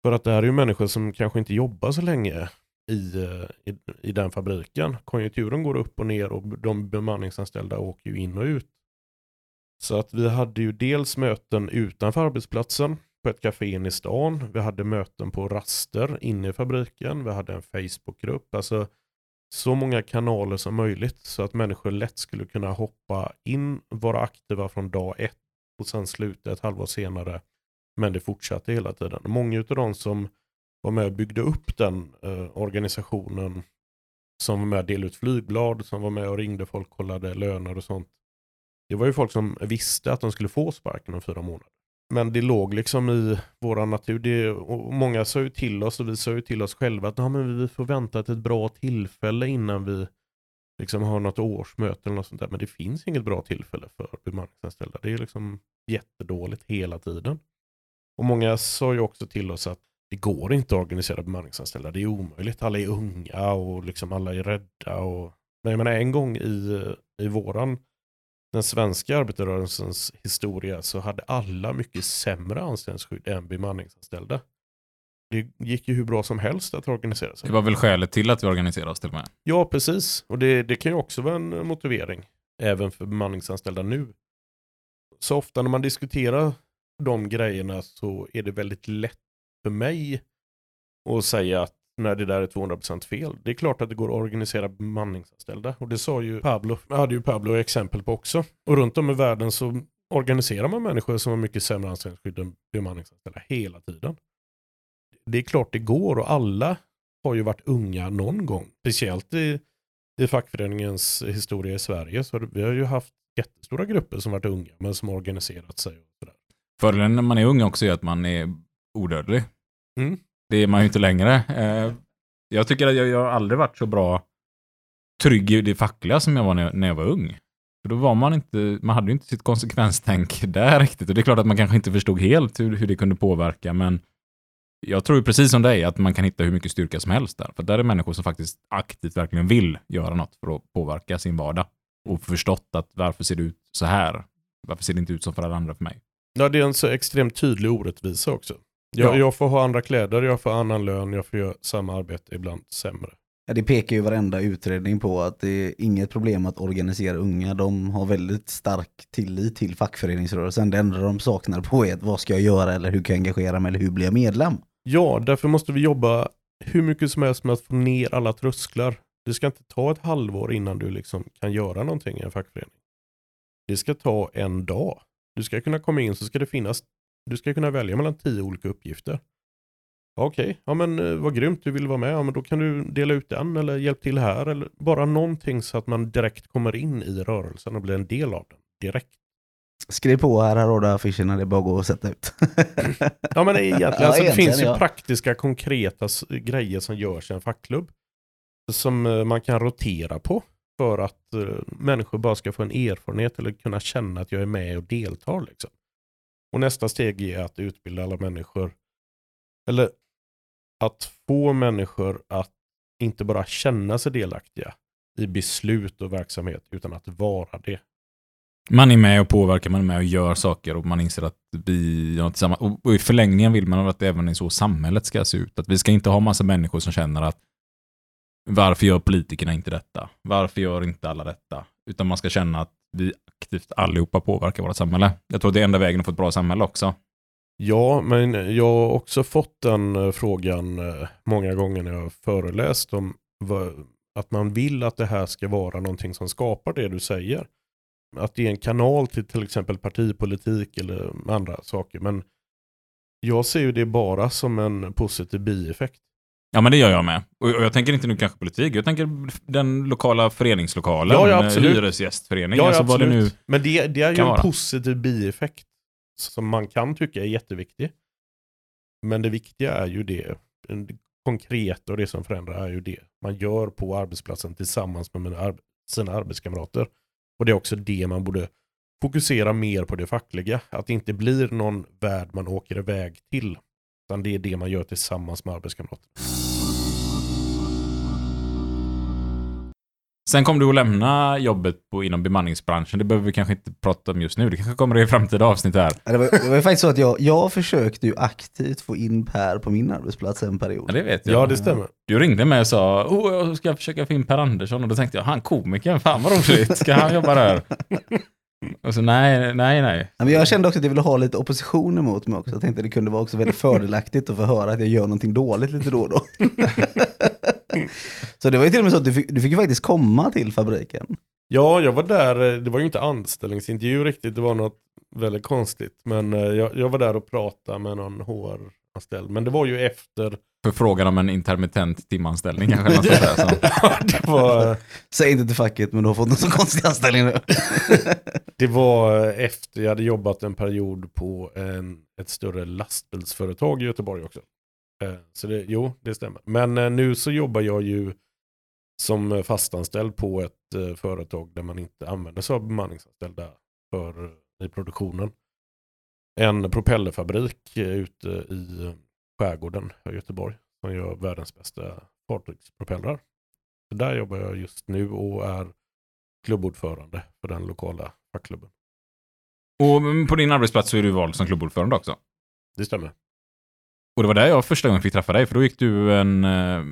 För att det här är ju människor som kanske inte jobbar så länge i, eh, i, i den fabriken. Konjunkturen går upp och ner och de bemanningsanställda åker ju in och ut. Så att vi hade ju dels möten utanför arbetsplatsen på ett café inne i stan. Vi hade möten på raster inne i fabriken. Vi hade en Facebookgrupp. Alltså så många kanaler som möjligt så att människor lätt skulle kunna hoppa in, vara aktiva från dag ett och sen sluta ett halvår senare. Men det fortsatte hela tiden. Många av de som var med och byggde upp den eh, organisationen, som var med och delade ut flygblad, som var med och ringde folk, kollade löner och sånt. Det var ju folk som visste att de skulle få sparken om fyra månader. Men det låg liksom i vår natur. Det, och många sa ju till oss och vi sa ju till oss själva att men vi får vänta till ett bra tillfälle innan vi liksom har något årsmöte eller något sånt där. Men det finns inget bra tillfälle för bemanningsanställda. Det är liksom jättedåligt hela tiden. Och många sa ju också till oss att det går inte att organisera bemanningsanställda. Det är omöjligt. Alla är unga och liksom alla är rädda. Och... Men jag menar en gång i, i våran den svenska arbetarrörelsens historia så hade alla mycket sämre anställningsskydd än bemanningsanställda. Det gick ju hur bra som helst att organisera sig. Det var väl skälet till att vi organiserade oss till och med. Ja, precis. Och det, det kan ju också vara en motivering även för bemanningsanställda nu. Så ofta när man diskuterar de grejerna så är det väldigt lätt för mig att säga att när det där är 200% fel. Det är klart att det går att organisera bemanningsanställda. Och det sa ju Pablo, hade ju Pablo exempel på också. Och runt om i världen så organiserar man människor som har mycket sämre anställningsskydd än bemanningsanställda hela tiden. Det är klart det går och alla har ju varit unga någon gång. Speciellt i, i fackföreningens historia i Sverige så har vi har ju haft jättestora grupper som varit unga men som har organiserat sig. Och sådär. Fördelen när man är ung också är att man är odödlig. Mm. Det är man ju inte längre. Eh, Jag tycker att jag, jag har aldrig varit så bra trygg i det fackliga som jag var när jag, när jag var ung. För då var man inte, man hade ju inte sitt konsekvenstänk där riktigt. Och det är klart att man kanske inte förstod helt hur, hur det kunde påverka, men jag tror ju precis som dig att man kan hitta hur mycket styrka som helst där. För där är människor som faktiskt aktivt verkligen vill göra något för att påverka sin vardag. Och förstått att varför ser det ut så här? Varför ser det inte ut som för alla andra för mig? Ja, det är en så extremt tydlig orättvisa också. Jag, Ja. jag får ha andra kläder, jag får annan lön, jag får göra samma arbete, ibland sämre. Ja, det pekar ju varenda utredning på att det är inget problem att organisera unga. De har väldigt stark tillit till fackföreningsrörelsen. Det enda de saknar på är att vad ska jag göra eller hur kan jag engagera mig eller hur blir jag medlem? Ja, därför måste vi jobba hur mycket som helst med att få ner alla trösklar. Det ska inte ta ett halvår innan du liksom kan göra någonting i en fackförening. Det ska ta en dag. Du ska kunna komma in så ska det finnas, du ska kunna välja mellan tio olika uppgifter. Okej, ja men eh, vad grymt, du vill vara med, ja men då kan du dela ut den eller hjälp till här eller bara någonting så att man direkt kommer in i rörelsen och blir en del av den direkt. Skriv på här, här har du affischerna, det är bara att gå och sätta ut. Ja men egentligen, Ja, alltså, det egentligen, finns ju ja. praktiska konkreta grejer som görs i en fackklubb. Som eh, man kan rotera på för att eh, människor bara ska få en erfarenhet eller kunna känna att jag är med och deltar. Liksom. Och nästa steg är att utbilda alla människor. Eller att få människor att inte bara känna sig delaktiga i beslut och verksamhet utan att vara det. Man är med och påverkar, man är med och gör saker och man inser att vi gör något tillsammans. Och, i förlängningen vill man att det även är så samhället ska se ut. Att vi ska inte ha massa människor som känner att varför gör politikerna inte detta? Varför gör inte alla detta? Utan man ska känna att vi aktivt allihopa påverkar vårt samhälle. Jag tror det är enda vägen att få ett bra samhälle också. Ja, men jag har också fått den eh, frågan eh, många gånger när jag har föreläst om att man vill att det här ska vara någonting som skapar det du säger. Att det är en kanal till till exempel partipolitik eller andra saker. Men jag ser ju det bara som en positiv bieffekt. Ja, men det gör jag med. Och jag tänker inte nu kanske politik, jag tänker den lokala föreningslokalen, Ja, ja, en absolut. hyresgästförening, Ja, ja, alltså det absolut. nu... Men det, det är ju en vara. positiv bieffekt som man kan tycka är jätteviktig. Men det viktiga är ju det, det konkreta och det som förändrar är ju det man gör på arbetsplatsen tillsammans med mina sina arbetskamrater. Och det är också det man borde fokusera mer på det fackliga. Att det inte blir någon värld man åker iväg till. Utan det är det man gör tillsammans med arbetskamrater. Sen kom du att lämna jobbet på, inom bemanningsbranschen. Det behöver vi kanske inte prata om just nu. Det kanske kommer i framtida avsnitt här. Det var, det var ju faktiskt så att jag, jag försökte ju aktivt få in Per på min arbetsplats en period. Ja, det vet jag. Ja, det stämmer. Du ringde mig och sa oh, jag ska försöka få in Per Andersson och då tänkte jag, han komikern, fan vad roligt, ska han jobba där? Och så nej, nej, nej. Men jag kände också att jag ville ha lite opposition emot mig också. Jag tänkte det kunde vara också väldigt fördelaktigt att få höra att jag gör någonting dåligt lite då och då. så det var ju till och med så att du fick, du fick ju faktiskt komma till fabriken. Ja, jag var där, det var ju inte anställningsintervju riktigt, det var något väldigt konstigt. Men eh, jag, jag var där och pratade med någon HR-anställd. Men det var ju efter, För frågan om en intermittent timanställning kanske. Något sånt där, så. det var, Säg inte till facket men du har fått någon så konstig anställning nu. det var efter jag hade jobbat en period på en, ett större lastbilsföretag i Göteborg också. Eh, Så det, jo, det stämmer. Men eh, nu så jobbar jag ju som fastanställd på ett eh, företag där man inte använder sig av bemanningsanställda för, i produktionen. En propellerfabrik eh, ute i eh, skärgården i Göteborg som gör världens bästa fartygspropellrar. Så där jobbar jag just nu och är klubbordförande för den lokala fackklubben. Och på din arbetsplats så är du vald som klubbordförande också. Det stämmer. Och det var där jag första gången fick träffa dig, för då gick du en eh,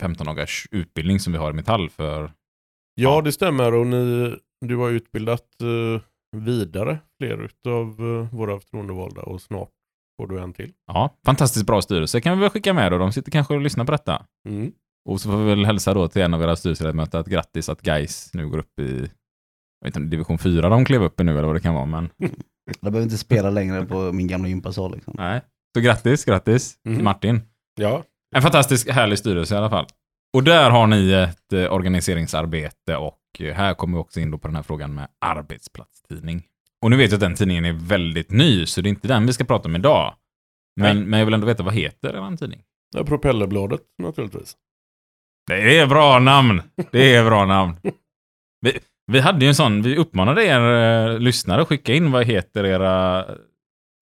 15 dagars utbildning som vi har i Metall för... Ja, Ja. det stämmer och ni, du har utbildat eh, vidare fler av eh, våra förtroendevalda och snart får du en till. Ja, fantastiskt bra styrelse kan vi väl skicka med då. De sitter kanske och lyssnar på detta. Mm. Och så får vi väl hälsa då till en av era styrelseledamöter att grattis att Geis nu går upp i... Jag vet inte division 4 de klev upp i nu eller vad det kan vara, men Jag behöver inte spela längre på min gamla gympasal. Liksom. nej. Så grattis, grattis till Mhm. Martin. Ja, En fantastisk härlig styrelse i alla fall. Och där har ni ett eh, organiseringsarbete och eh, här kommer vi också in då på den här frågan med arbetsplatstidning. Och nu vet jag att den tidningen är väldigt ny, så det är inte den vi ska prata om idag. Men, men jag vill ändå veta, vad heter den tidning? det är propellerbladet naturligtvis. Det är bra namn! Det är bra namn. Vi, vi hade ju en sån, vi uppmanade er eh, lyssnare att skicka in vad heter era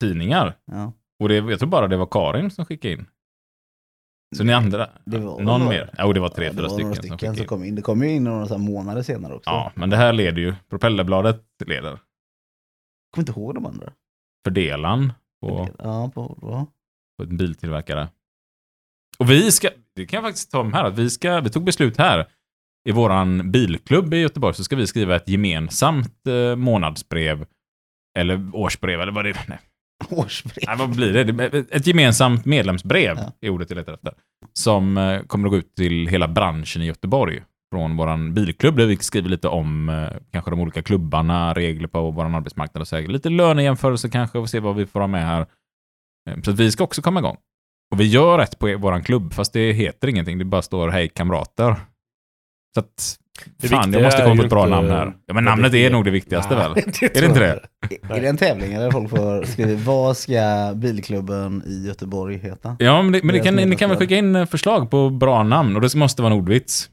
tidningar. Ja, Och det, jag tror bara det var Karin som skickade in. Så ni andra, det var, någon mer? Jo, det var tre, Ja, det fyra var stycken, som stycken som in. kom in. Det kom ju in några månader senare också. Ja, men det här leder ju. Propellerbladet leder. Jag kommer inte ihåg de andra. Fördelaren på, Ja, på, ja. på en biltillverkare. Och vi ska, det kan jag faktiskt ta med här, att vi ska, vi tog beslut här. I våran bilklubb i Göteborg så ska vi skriva ett gemensamt eh, månadsbrev. Eller årsbrev, eller vad det är. Nej, Årsbrev. Nej, vad blir det? Ett gemensamt medlemsbrev Ja. är ordet jag letar efter. Som eh, kommer att gå ut till hela branschen i Göteborg. Från våran bilklubb där vi skriver lite om eh, kanske de olika klubbarna, regler på vår arbetsmarknad och så här. Lite lönejämförelse kanske och se vad vi får ha med här. Eh, Så vi ska också komma igång. Och vi gör rätt på våran klubb, fast det heter ingenting. Det bara står hej kamrater. Så att, Det fan, jag måste komma på ju ett bra inte namn här. Ja, men namnet det är nog det viktigaste väl? Nej, Är det inte det? Är det en tävling eller folk får skriva vad ska bilklubben i Göteborg heta? Ja, men, det, men det kan, ni kan väl skicka in eh, förslag på bra namn och det måste vara en ordvits.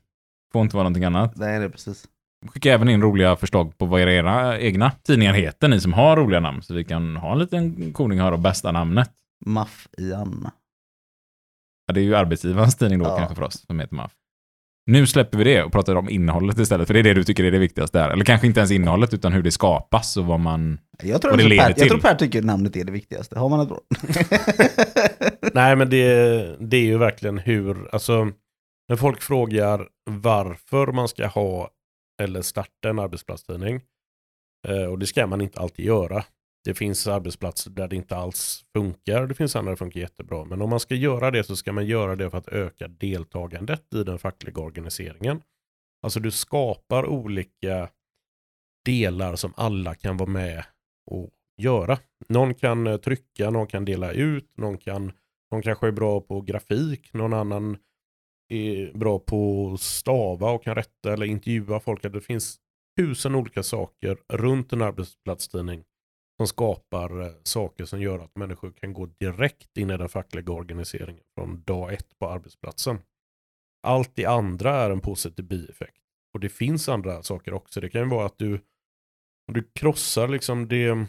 Får inte vara någonting annat. Nej, det är precis. Skicka även in roliga förslag på vad era egna tidningar heter, ni som har roliga namn, så vi kan ha en liten koning och höra bästa namnet. Maff i Anna. Ja, det är ju arbetsgivarens tidning då Ja. kanske för oss, som heter MAF. Nu släpper vi det och pratar om innehållet istället, för det är det du tycker är det viktigaste där. Eller kanske inte ens innehållet, utan hur det skapas och vad man... Jag tror, Vad det leder per, jag till. tror Per tycker namnet är det viktigaste. Har man ett bra? Nej, men det, det är ju verkligen hur, alltså när folk frågar varför man ska ha eller starta en arbetsplatstidning, eh, och det ska man inte alltid göra. Det finns arbetsplatser där det inte alls funkar, det finns andra där det funkar jättebra. Men om man ska göra det så ska man göra det för att öka deltagandet i den fackliga organiseringen. Alltså du skapar olika delar som alla kan vara med och göra. Någon kan eh, trycka, någon kan dela ut, någon kan någon kanske är bra på grafik, någon annan är bra på att stava och kan rätta eller intervjua folk. Det finns tusen olika saker runt en arbetsplatstidning som skapar eh, saker som gör att människor kan gå direkt in i den fackliga organiseringen från dag ett på arbetsplatsen. Allt det andra är en positiv bieffekt. Och det finns andra saker också. Det kan ju vara att du, du krossar liksom det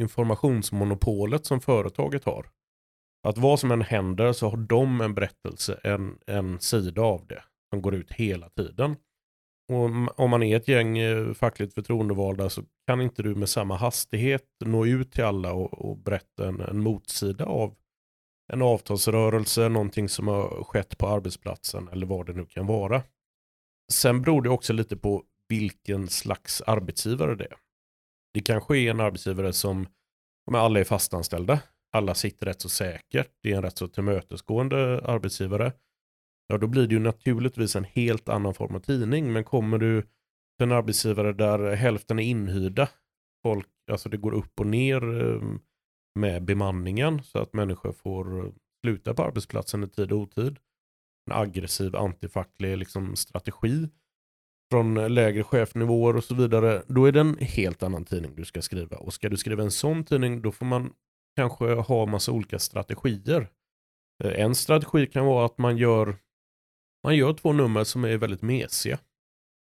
informationsmonopolet som företaget har. Att vad som än händer så har de en berättelse, en, en sida av det som går ut hela tiden. Och om man är ett gäng eh, fackligt förtroendevalda så kan inte du med samma hastighet nå ut till alla och, och berätta en, en motsida av en avtalsrörelse, någonting som har skett på arbetsplatsen eller vad det nu kan vara. Sen beror det också lite på vilken slags arbetsgivare det är. Det kanske är en arbetsgivare som, om alla är fastanställda, alla sitter rätt så säkert, det är en rätt så tillmötesgående arbetsgivare. Ja, då blir det ju naturligtvis en helt annan form av tidning. Men kommer du till en arbetsgivare där hälften är inhyrda, folk, alltså det går upp och ner ehm, med bemanningen så att människor får eh, sluta på arbetsplatsen i tid och otid. En aggressiv antifacklig liksom, strategi från lägre chefnivåer och så vidare. Då är det en helt annan tidning du ska skriva. Och ska du skriva en sån tidning då får man kanske ha massa olika strategier. Eh, en strategi kan vara att man gör, man gör två nummer som är väldigt mesiga.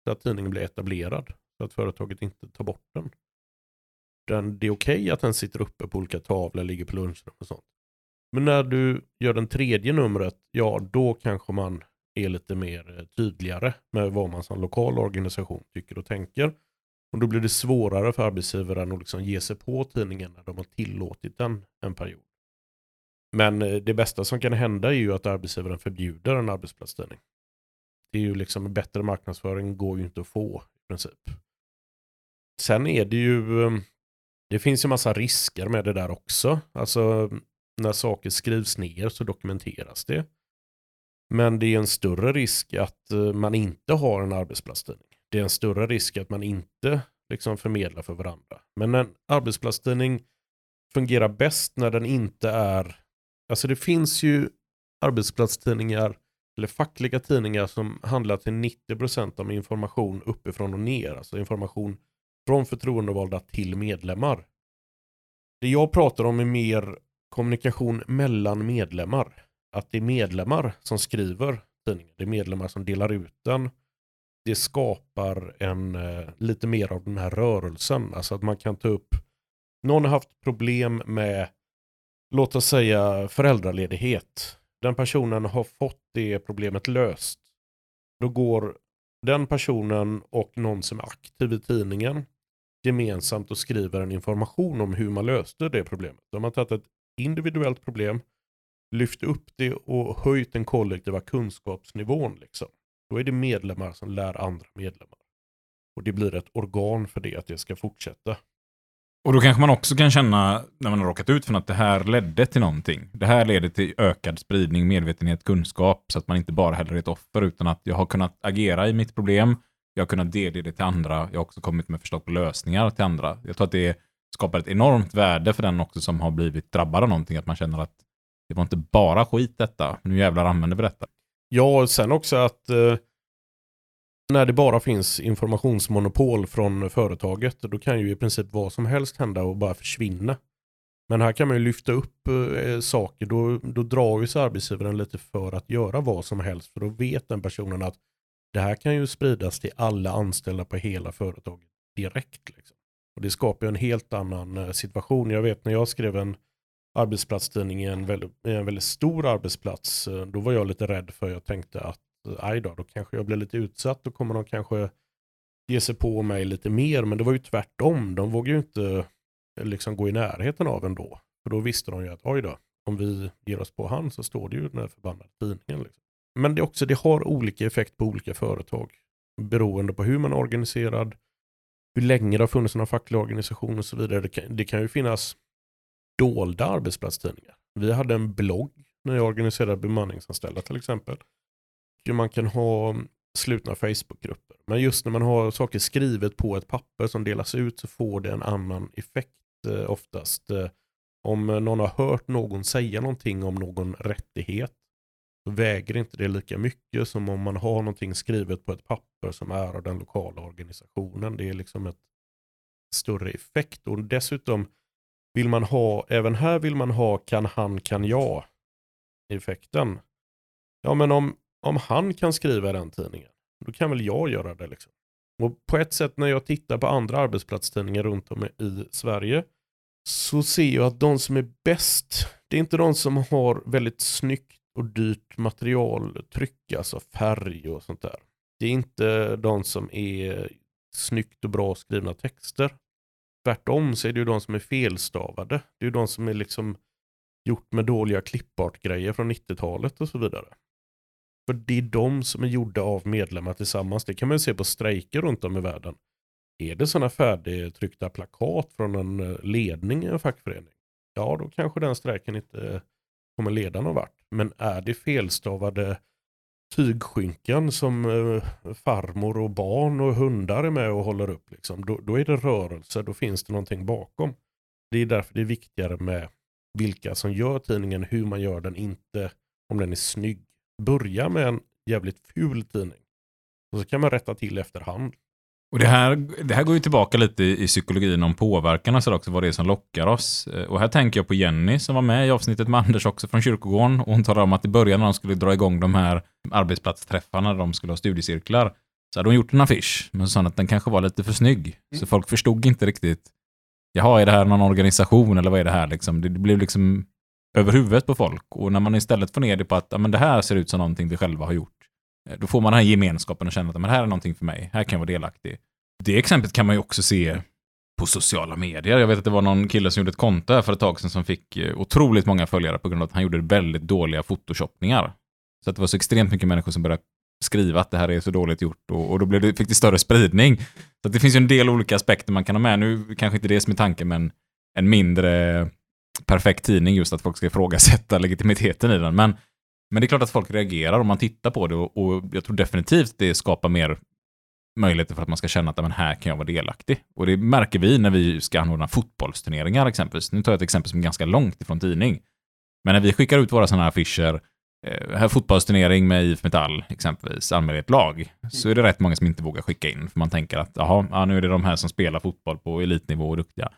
Så att tidningen blir etablerad. Så att företaget inte tar bort den. den det är okej okay att den sitter uppe på olika tavlor, ligger på lunchrum och sånt. Men när du gör den tredje numret, ja då kanske man är lite mer eh, tydligare med vad man som lokal organisation tycker och tänker. Och då blir det svårare för arbetsgivaren att liksom ge sig på tidningen när de har tillåtit den en period. Men eh, det bästa som kan hända är ju att arbetsgivaren förbjuder en arbetsplatstidning. Det är ju liksom bättre marknadsföring går ju inte att få i princip. Sen är det ju, ehm, det finns ju massa risker med det där också. Alltså när saker skrivs ner så dokumenteras det. Men det är en större risk att eh, man inte har en arbetsplatstidning. Det är en större risk att man inte liksom förmedlar för varandra. Men en arbetsplatstidning fungerar bäst när den inte är... Alltså det finns ju arbetsplatstidningar eller fackliga tidningar som handlar till 90% om information uppifrån och ner. Alltså information från förtroendevalda till medlemmar. Det jag pratar om är mer kommunikation mellan medlemmar att det är medlemmar som skriver tidningen. Det är medlemmar som delar ut den. Det skapar en, eh, lite mer av den här rörelsen. Alltså att man kan ta upp, någon har haft problem med, låt oss säga föräldraledighet. Den personen har fått det problemet löst. Då går den personen och någon som är aktiv i tidningen gemensamt och skriver en information om hur man löste det problemet. De har tagit ett individuellt problem lyft upp det och höjt den kollektiva kunskapsnivån. Liksom. Då är det medlemmar som lär andra medlemmar. Och det blir ett organ för det, att det ska fortsätta. Och då kanske man också kan känna, när man har råkat ut för något, att det här ledde till någonting. Det här leder till ökad spridning, medvetenhet, kunskap, så att man inte bara heller är ett offer, utan att jag har kunnat agera i mitt problem, jag har kunnat delge det till andra, jag har också kommit med förslag på lösningar till andra. Jag tror att det skapar ett enormt värde för den också som har blivit drabbad av någonting, att man känner att det var inte bara skit detta. Nu jävlar använder vi detta. Ja, och sen också att eh, när det bara finns informationsmonopol från företaget, då kan ju i princip vad som helst hända och bara försvinna. Men här kan man ju lyfta upp eh, saker, då, då drar ju sig arbetsgivaren lite för att göra vad som helst, för då vet den personen att det här kan ju spridas till alla anställda på hela företaget direkt. Liksom. Och Det skapar en helt annan eh, situation. Jag vet när jag skrev en arbetsplatstidning i en väldigt, en väldigt stor arbetsplats. Eh, då var jag lite rädd för jag tänkte att aj då, då kanske jag blir lite utsatt. Då kommer de kanske ge sig på mig lite mer. Men det var ju tvärtom. De vågade ju inte eh, liksom gå i närheten av ändå. För då visste de ju att oj då, om vi ger oss på han så står det ju den här förbannade tidningen. Liksom. Men det, också, det har olika effekt på olika företag. Beroende på hur man är organiserad, hur länge det har funnits någon facklig organisation och så vidare. Det kan, det kan ju finnas dolda arbetsplatstidningar. Vi hade en blogg när jag organiserade bemanningsanställda till exempel. Man kan ha slutna Facebookgrupper. Men just när man har saker skrivet på ett papper som delas ut så får det en annan effekt eh, oftast. Eh, om någon har hört någon säga någonting om någon rättighet så väger inte det lika mycket som om man har någonting skrivet på ett papper som är av den lokala organisationen. Det är liksom ett större effekt. Och dessutom vill man ha, även här vill man ha kan han, kan jag effekten. Ja men om, om han kan skriva i den tidningen, då kan väl jag göra det. Liksom. Och på ett sätt när jag tittar på andra arbetsplatstidningar runt om i Sverige så ser jag att de som är bäst, det är inte de som har väldigt snyggt och dyrt material, tryck, alltså färg och sånt där. Det är inte de som är snyggt och bra skrivna texter. Tvärtom så är det ju de som är felstavade. Det är ju de som är liksom gjort med dåliga klippartgrejer från 90-talet och så vidare. För det är de som är gjorda av medlemmar tillsammans. Det kan man se på strejker runt om i världen. Är det sådana färdigtryckta plakat från en eh, ledning i en fackförening? Ja, då kanske den strejken inte kommer leda någon vart. Men är det felstavade tygskynken som eh, farmor och barn och hundar är med och håller upp, liksom, då, då är det rörelse, då finns det någonting bakom. Det är därför det är viktigare med vilka som gör tidningen, hur man gör den, inte om den är snygg. Börja med en jävligt ful tidning. Och så kan man rätta till efterhand. Och det här, det här går ju tillbaka lite i psykologin om påverkan och så också, vad det är som lockar oss. Eh, Och här tänker jag på Jenny som var med i avsnittet med Anders också från kyrkogården. Och hon talade om att i början när de skulle dra igång de här arbetsplatsträffarna, där de skulle ha studiecirklar, så hade hon gjort en affisch, men så sa hon att den kanske var lite för snygg. Så folk förstod inte riktigt, jaha, är det här någon organisation eller vad är det här liksom? Det, det blev liksom över huvudet på folk. Och när man istället får ner det på att, ja men det här ser ut som någonting vi själva har gjort. Eh, då får man den här gemenskapen och känner att men det här är någonting för mig, här kan jag vara delaktig. Det exemplet kan man ju också se på sociala medier. Jag vet att det var någon kille som gjorde ett konto här för ett tag sedan som fick eh, otroligt många följare på grund av att han gjorde väldigt dåliga photoshoppningar. Så att det var så extremt mycket människor som började skriva att det här är så dåligt gjort och, och då blev det, fick det större spridning. Så att det finns ju en del olika aspekter man kan ha med. Nu kanske inte det som är tanken, men en mindre perfekt tidning just att folk ska ifrågasätta legitimiteten i den. Men, men det är klart att folk reagerar om man tittar på det och, och jag tror definitivt det skapar mer möjligheter för att man ska känna att men här kan jag vara delaktig. Och det märker vi när vi ska anordna fotbollsturneringar exempelvis. Nu tar jag ett exempel som är ganska långt ifrån tidning. Men när vi skickar ut våra sådana här affischer, eh, här fotbollsturnering med IF Metall exempelvis, anmäler ett lag, så är det rätt många som inte vågar skicka in. För man tänker att jaha, ja, nu är det de här som spelar fotboll på elitnivå och duktiga.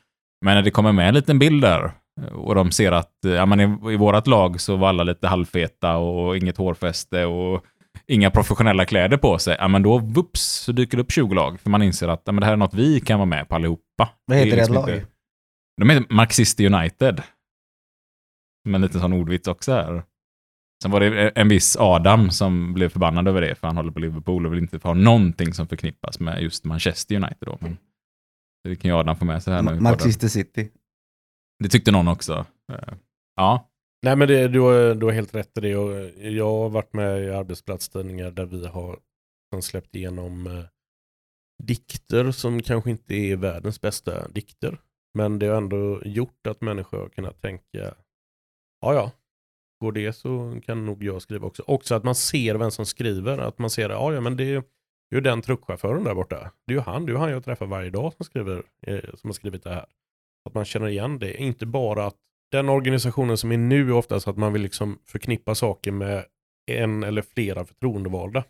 Men när det kommer med en liten bild där och de ser att ja, men i, i vårat lag så var alla lite halvfeta och inget hårfäste och inga professionella kläder på sig, ja men då vups så dyker det upp 20 lag. För man inser att ja, men det här är något vi kan vara med på allihopa. Vad heter det liksom lag? inte- De heter Marxister United. Som en liten sån ordvits också här. Sen var det en viss Adam som blev förbannad över det, för han håller på Liverpool och vill inte ha någonting som förknippas med just Manchester United då. Men det kan ju Adam få med sig här nu. Manchester City. Det tyckte någon också. Eh, ja, Nej men det, du, har, du har helt rätt i det. Eh, jag har varit med i arbetsplatstidningar där vi har släppt igenom eh, dikter som kanske inte är världens bästa dikter. Men det har ändå gjort att människor har kunnat tänka, ja ja, går det så kan nog jag skriva också. Också att man ser vem som skriver, att man ser, ja ja men det är ju den truckchauffören där borta. Det är ju han, det är ju han jag träffar varje dag som, skriver, eh, som har skrivit det här. Att man känner igen det, inte bara att den organisationen som är nu är oftast att man vill liksom förknippa saker med en eller flera förtroendevalda.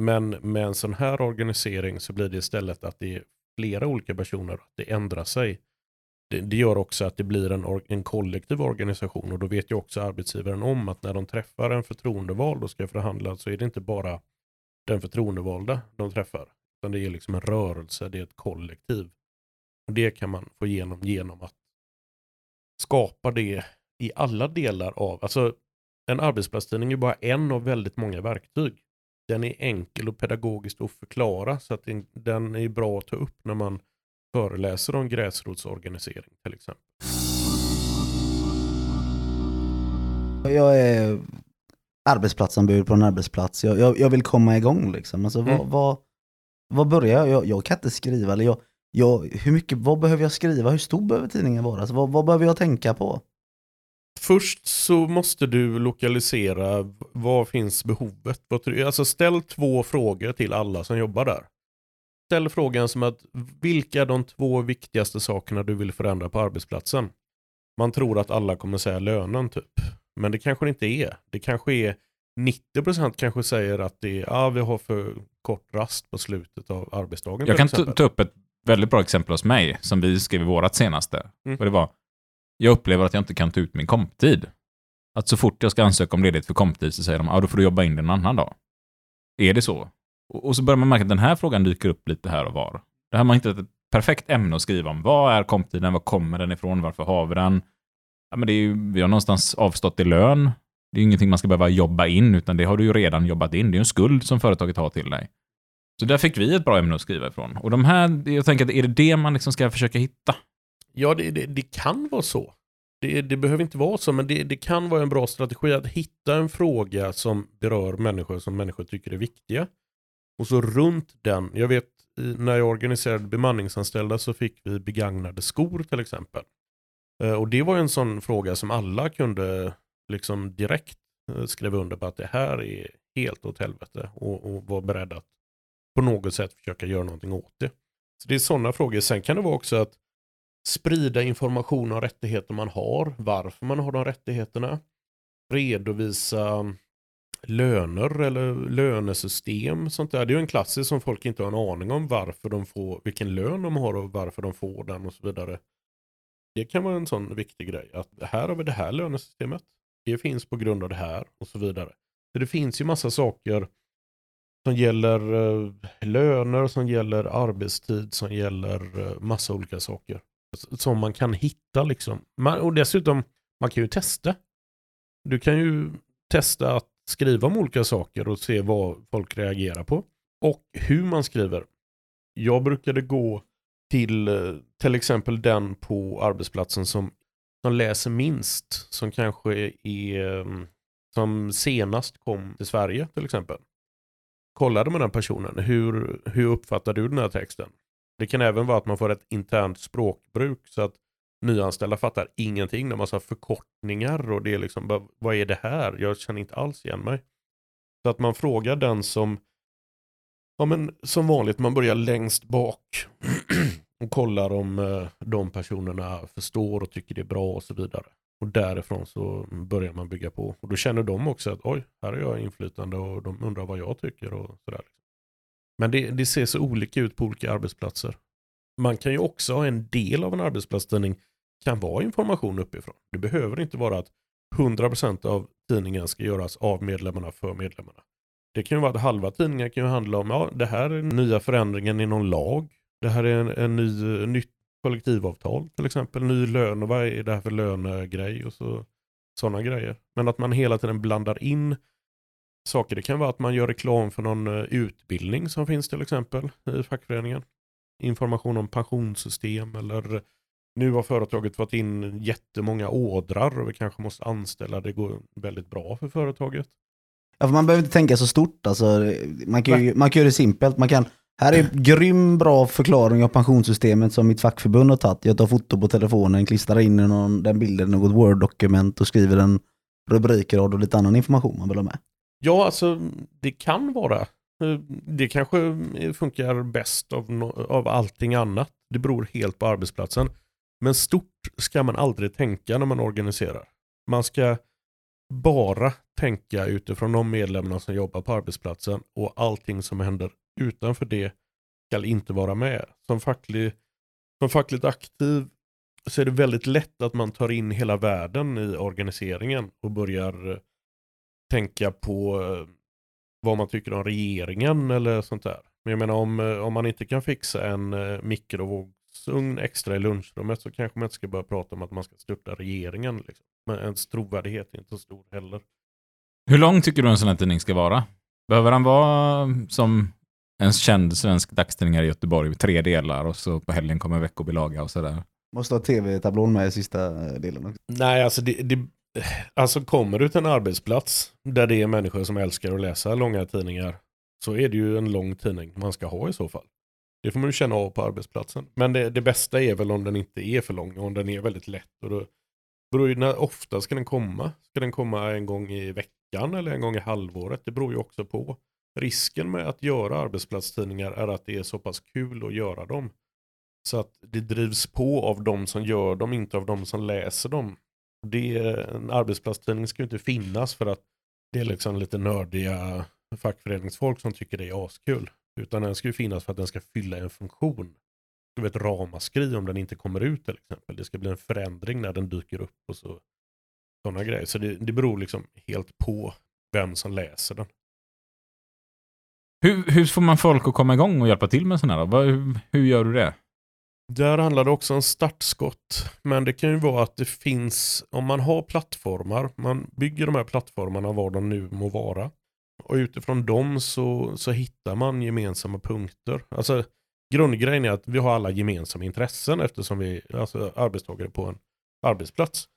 Men med en sån här organisering så blir det istället att det är flera olika personer, att det ändrar sig. Det, det gör också att det blir en, en kollektiv organisation och då vet ju också arbetsgivaren om att när de träffar en förtroendevald och ska förhandla så är det inte bara den förtroendevalda de träffar. Utan det är liksom en rörelse, det är ett kollektiv. Och Det kan man få igenom genom att skapa det i alla delar av, alltså en arbetsplatstidning är bara en av väldigt många verktyg. Den är enkel och pedagogiskt att förklara så att den- är bra att ta upp när man föreläser om gräsrotsorganisering till exempel. Jag är arbetsplatsombud på en arbetsplats. Jag, jag, jag vill komma igång liksom. Alltså, vad, Mm. vad, vad börjar jag? jag? Jag kan inte skriva. Eller jag, jag, hur mycket, vad behöver jag skriva? Hur stor behöver tidningen vara? Alltså, vad, vad behöver jag tänka på? Först så måste du lokalisera v- var finns behovet. Vad tror- Alltså ställ två frågor till alla som jobbar där. Ställ frågan som att vilka är de två viktigaste sakerna du vill förändra på arbetsplatsen? Man tror att alla kommer säga lönen typ. Men det kanske det inte är. Det kanske är 90% kanske säger att det är, ja, vi har för kort rast på slutet av arbetsdagen. Jag kan ta upp ett väldigt bra exempel hos mig, som vi skrev i vårat senaste. Mm. Och det var, jag upplever att jag inte kan ta ut min komptid. Att så fort jag ska ansöka om ledighet för komptid så säger de, ja då får du jobba in den en annan dag. Är det så? Och, och så börjar man märka att den här frågan dyker upp lite här och var. Det här man hittat ett perfekt ämne att skriva om. Vad är komptiden? Var kommer den ifrån? Varför har vi den? Ja, men det är ju, vi har någonstans avstått i lön. Det är ju ingenting man ska behöva jobba in, utan det har du ju redan jobbat in. Det är ju en skuld som företaget har till dig. Så där fick vi ett bra ämne att skriva ifrån. Och de här, jag tänker att är det det man liksom ska försöka hitta? Ja, det, det, det kan vara så. Det, det behöver inte vara så, men det, det kan vara en bra strategi att hitta en fråga som berör människor som människor tycker är viktiga. Och så runt den, jag vet när jag organiserade bemanningsanställda så fick vi begagnade skor till exempel. Eh, och det var en sån fråga som alla kunde liksom direkt eh, skriva under på att det här är helt åt helvete och, och vara beredda att på något sätt försöka göra någonting åt det. Så det är sådana frågor. Sen kan det vara också att sprida information om rättigheter man har, varför man har de rättigheterna, redovisa mm, löner eller lönesystem. Sånt där. Det är ju en klassisk som folk inte har en aning om varför de får, vilken lön de har och varför de får den och så vidare. Det kan vara en sån viktig grej. Att här har vi det här lönesystemet. Det finns på grund av det här och så vidare. Så det finns ju massa saker som gäller eh, löner, som gäller arbetstid, som gäller eh, massa olika saker. Som man kan hitta liksom. Man, och dessutom, man kan ju testa. Du kan ju testa att skriva om olika saker och se vad folk reagerar på. Och hur man skriver. Jag brukade gå till eh, till exempel den på arbetsplatsen som, som läser minst. Som kanske är som senast kom till Sverige till exempel. Kollade med den personen. Hur, hur uppfattar du den här texten? Det kan även vara att man får ett internt språkbruk så att nyanställda fattar ingenting. Det är massa förkortningar och det är liksom, vad är det här? Jag känner inte alls igen mig. Så att man frågar den som, ja men som vanligt, man börjar längst bak och kollar om eh, de personerna förstår och tycker det är bra och så vidare. Och därifrån så börjar man bygga på. Och då känner de också att oj, här har jag inflytande och de undrar vad jag tycker och sådär. Men det, det ser så olika ut på olika arbetsplatser. Man kan ju också ha en del av en arbetsplatstidning kan vara information uppifrån. Det behöver inte vara att 100% av tidningen ska göras av medlemmarna för medlemmarna. Det kan ju vara att halva tidningen kan ju handla om, ja det här är den nya förändringen i någon lag. Det här är en, en ny, nytt kollektivavtal till exempel. Ny lön och vad är det här för lönegrej och så sådana grejer. Men att man hela tiden blandar in saker. Det kan vara att man gör reklam för någon eh, utbildning som finns till exempel i fackföreningen. Information om pensionssystem eller nu har företaget fått in jättemånga ådrar och vi kanske måste anställa. Det går väldigt bra för företaget. Ja, för man behöver inte tänka så stort. Alltså, man, kan ju, man kan göra det simpelt. Man kan, här är grym bra förklaring av pensionssystemet som mitt fackförbund har tagit. Jag tar foto på telefonen, klistrar in någon, den bilden i något Word-dokument och skriver en rubrikrad och lite annan information man vill ha med. Ja, alltså det kan vara. Det kanske funkar bäst av, no- av allting annat. Det beror helt på arbetsplatsen. Men stort ska man aldrig tänka när man organiserar. Man ska bara tänka utifrån de medlemmar som jobbar på arbetsplatsen och allting som händer utanför det ska inte vara med. Som, facklig, som fackligt aktiv så är det väldigt lätt att man tar in hela världen i organiseringen och börjar eh, tänka på eh, vad man tycker om regeringen eller sånt där. Men jag menar om, eh, om man inte kan fixa en mikrovågsugn extra i lunchrummet så kanske man inte ska börja prata om att man ska störta regeringen. Liksom. Men ens trovärdighet är inte så stor heller. Hur lång tycker du en sån här tidning ska vara? Behöver den vara som en känd svensk dagstidning här i Göteborg, tre delar och så på helgen kommer veckobilaga och sådär? Måste ha tv-tablån med i sista delen också. Nej, alltså, det, det, alltså kommer du till en arbetsplats där det är människor som älskar att läsa långa tidningar så är det ju en lång tidning man ska ha i så fall. Det får man ju känna av på arbetsplatsen. Men det, det bästa är väl om den inte är för lång och om den är väldigt lätt. Och då beror ju när ofta ska den komma. Ska den komma en gång i veckan eller en gång i halvåret? Det beror ju också på. Risken med att göra arbetsplatstidningar är att det är så pass kul att göra dem. Så att det drivs på av de som gör dem, inte av de som läser dem. Det, en arbetsplatstidning ska ju inte finnas för att det är liksom lite nördiga fackföreningsfolk som tycker det är askul. Utan den ska ju finnas för att den ska fylla en funktion. Du ett ramaskri om den inte kommer ut till exempel. Det ska bli en förändring när den dyker upp och så. Sådana grejer. Så det, det beror liksom helt på vem som läser den. Hur, hur får man folk att komma igång och hjälpa till med sådana här? Hur, hur gör du det? Där handlar det också om startskott. Men det kan ju vara att det finns, om man har plattformar, man bygger de här plattformarna var de nu må vara. Och utifrån dem så, så hittar man gemensamma punkter. Alltså grundgrejen är att vi har alla gemensamma intressen eftersom vi är alltså, arbetstagare på en arbetsplats.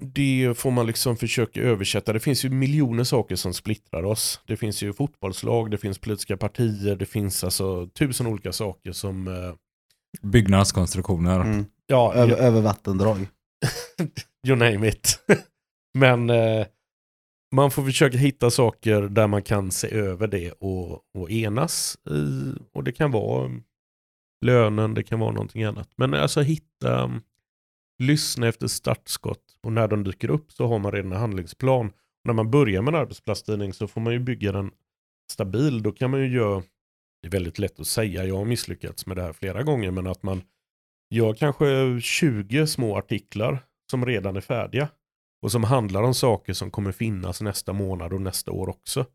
Det får man liksom försöka översätta. Det finns ju miljoner saker som splittrar oss. Det finns ju fotbollslag, det finns politiska partier, det finns alltså tusen olika saker som eh, Byggnadskonstruktioner. Mm. Ja, Över, över vattendrag. you name it. Men eh, man får försöka hitta saker där man kan se över det och, och enas. I, och det kan vara lönen, det kan vara någonting annat. Men alltså hitta, um, lyssna efter startskott och när de dyker upp så har man redan en handlingsplan. när man börjar med en arbetsplatstidning så får man ju bygga den stabil. Då kan man ju göra, det är väldigt lätt att säga, jag har misslyckats med det här flera gånger, men att man gör kanske 20 små artiklar som redan är färdiga. Och som handlar om saker som kommer finnas nästa månad och nästa år också.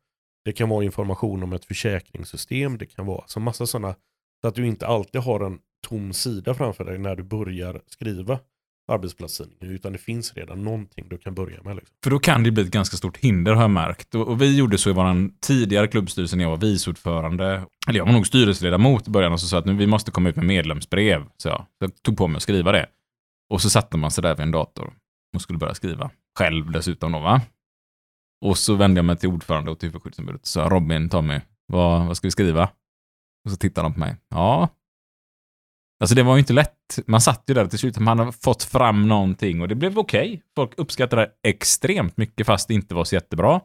Det kan vara information om ett försäkringssystem, det kan vara så massa sådana. Så att du inte alltid har en tom sida framför dig när du börjar skriva arbetsplatstidningen. Utan det finns redan någonting du kan börja med. Liksom. För då kan det bli ett ganska stort hinder har jag märkt. Och, och vi gjorde så i vår tidigare klubbstyrelse när jag var viceordförande. Eller jag var nog styrelseledamot i början och så sa att nu, vi måste komma ut med medlemsbrev. Så jag, så jag tog på mig att skriva det. Och så satte man sig där vid en dator och skulle börja skriva. Själv dessutom då va. Och så vände jag mig till ordförande och till huvudskyddsombudet och sa Robin, Tommy, vad, vad ska vi skriva? Och så tittade de på mig. Ja. Alltså det var ju inte lätt. Man satt ju där till slut. Man hade fått fram någonting och det blev okej. Folk uppskattade det extremt mycket fast det inte var så jättebra.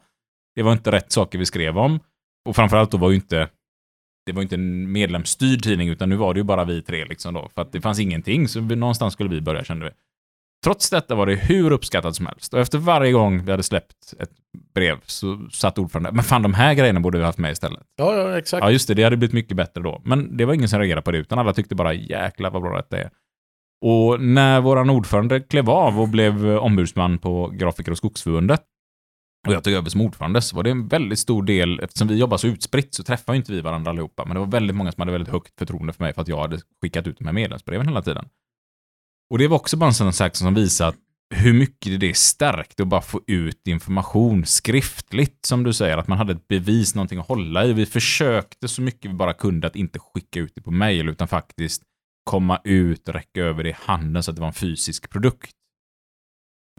Det var inte rätt saker vi skrev om. Och framförallt då var ju inte det var ju inte en medlemsstyrd tidning utan nu var det ju bara vi tre liksom då. För att det fanns ingenting så någonstans skulle vi börja kände vi. Trots detta var det hur uppskattat som helst. Och efter varje gång vi hade släppt ett brev så satt ordförande, men fan de här grejerna borde vi haft med istället. Ja, ja, exakt. Ja, just det. Det hade blivit mycket bättre då. Men det var ingen som reagerade på det, utan alla tyckte bara jäklar vad bra detta är. Och när våran ordförande klev av och blev ombudsman på Grafiker och Skogsförbundet och jag tog över som ordförande så var det en väldigt stor del, eftersom vi jobbar så utspritt så träffar inte vi varandra allihopa, men det var väldigt många som hade väldigt högt förtroende för mig för att jag hade skickat ut de här medlemsbreven hela tiden. Och det var också bara en sån sak som visar hur mycket det är starkt att bara få ut information skriftligt, som du säger, att man hade ett bevis, någonting att hålla i. Vi försökte så mycket vi bara kunde att inte skicka ut det på mail, utan faktiskt komma ut och räcka över det i handen så att det var en fysisk produkt.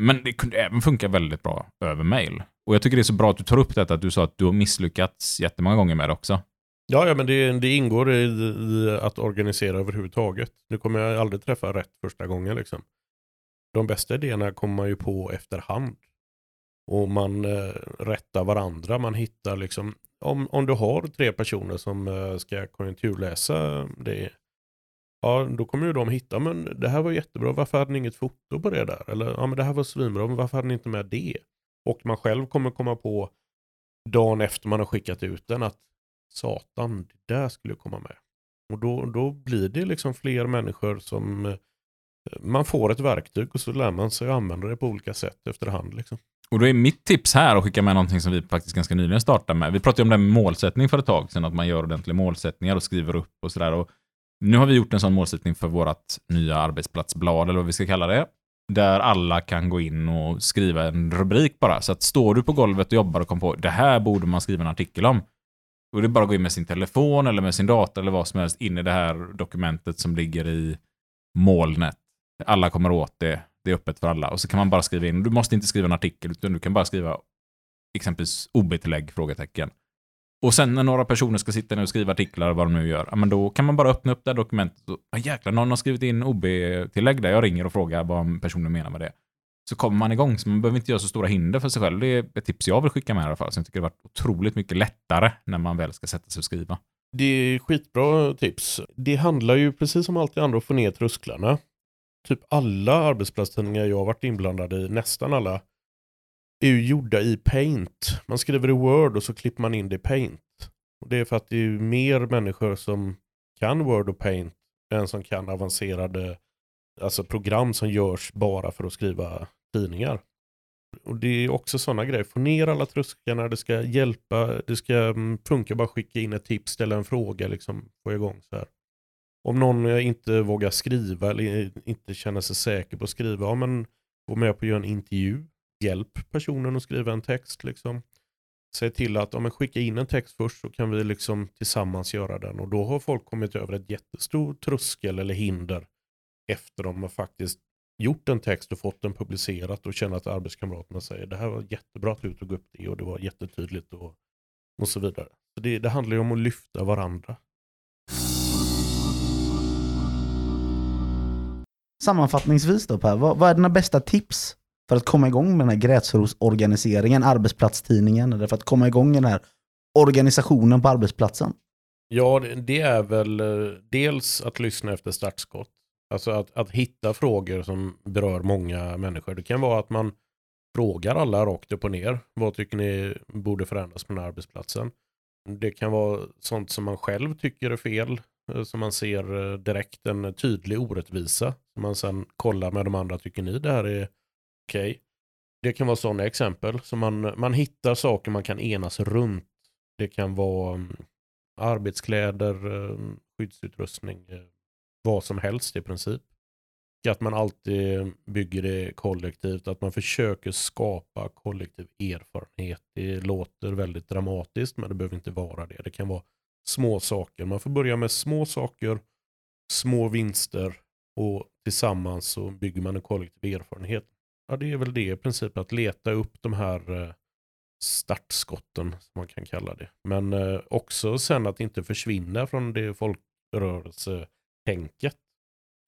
Men det kunde även funka väldigt bra över mail. Och jag tycker det är så bra att du tar upp detta, att du sa att du har misslyckats jättemånga gånger med det också. Ja, ja men det, det ingår i, i att organisera överhuvudtaget. Nu kommer jag aldrig träffa rätt första gången. Liksom. De bästa idéerna kommer man ju på efterhand. Och man eh, rättar varandra. Man hittar liksom, om, om du har tre personer som eh, ska konjunkturläsa det. Ja, då kommer ju de hitta, men det här var jättebra, varför hade ni inget foto på det där? Eller, ja men det här var svinbra, men varför hade ni inte med det? Och man själv kommer komma på dagen efter man har skickat ut den att satan, det där skulle jag komma med. Och då, då blir det liksom fler människor som eh, man får ett verktyg och så lär man sig att använda det på olika sätt efterhand. Liksom. Och då är mitt tips här att skicka med någonting som vi faktiskt ganska nyligen startade med. Vi pratade ju om det med målsättning för ett tag sedan, att man gör ordentliga målsättningar och skriver upp och sådär. Nu har vi gjort en sån målsättning för vårt nya arbetsplatsblad, eller vad vi ska kalla det. Där alla kan gå in och skriva en rubrik bara. Så att står du på golvet och jobbar och kom på det här borde man skriva en artikel om. Då är det bara att gå in med sin telefon eller med sin dator eller vad som helst in i det här dokumentet som ligger i molnet. Alla kommer åt det. Det är öppet för alla. Och så kan man bara skriva in. Du måste inte skriva en artikel, utan du kan bara skriva exempelvis OB-tillägg? Frågetecken. Och sen när några personer ska sitta ner och skriva artiklar, vad de nu gör, ja, men då kan man bara öppna upp det här dokumentet och ja, jäklar, någon har skrivit in OB-tillägg där. Jag ringer och frågar vad personen menar med det. Så kommer man igång, så man behöver inte göra så stora hinder för sig själv. Det är ett tips jag vill skicka med i alla fall. Så jag tycker det har varit otroligt mycket lättare när man väl ska sätta sig och skriva. Det är skitbra tips. Det handlar ju precis som allt det andra att få ner trösklarna. Typ alla arbetsplatstidningar jag har varit inblandad i, nästan alla, är ju gjorda i Paint. Man skriver i Word och så klipper man in det i Paint. Och det är för att det är ju mer människor som kan Word och Paint än som kan avancerade alltså program som görs bara för att skriva tidningar. Och det är också sådana grejer. Få ner alla trösklarna, det ska hjälpa, det ska mm, funka bara skicka in ett tips, ställa en fråga, liksom få igång så här. Om någon eh, inte vågar skriva eller eh, inte känner sig säker på att skriva, ja men gå med på att göra en intervju. Hjälp personen att skriva en text liksom. Säg till att ja, men skicka in en text först så kan vi liksom tillsammans göra den. Och då har folk kommit över ett jättestort tröskel eller hinder efter de har faktiskt gjort en text och fått den publicerat och känner att arbetskamraterna säger det här var jättebra att du tog upp det och det var jättetydligt och, och så vidare. Så det, det handlar ju om att lyfta varandra. Sammanfattningsvis då Per, vad, vad är dina bästa tips för att komma igång med den här gräsrosorganiseringen, arbetsplatstidningen, eller för att komma igång med den här organisationen på arbetsplatsen? Ja, det- är väl eh, dels att lyssna efter startskott. Alltså att, att hitta frågor som berör många människor. Det kan vara att man frågar alla rakt upp och ner. Vad tycker ni borde förändras på den här arbetsplatsen? Det kan vara sånt som man själv tycker är fel. Eh, som man ser eh, direkt en tydlig orättvisa. Som man sen kollar med de andra. Tycker ni det här är okej? Det kan vara sådana exempel. Så man, man hittar saker man kan enas runt. Det kan vara mm, arbetskläder, eh, skyddsutrustning, vad som helst i princip. Att man alltid bygger det kollektivt, att man försöker skapa kollektiv erfarenhet. Det låter väldigt dramatiskt men det behöver inte vara det. Det kan vara små saker. Man får börja med små saker, små vinster och tillsammans så bygger man en kollektiv erfarenhet. Ja, det är väl det i princip, att leta upp de här eh, startskotten som man kan kalla det. Men eh, också sen att inte försvinna från det folkrörelse folkrörelsetänket.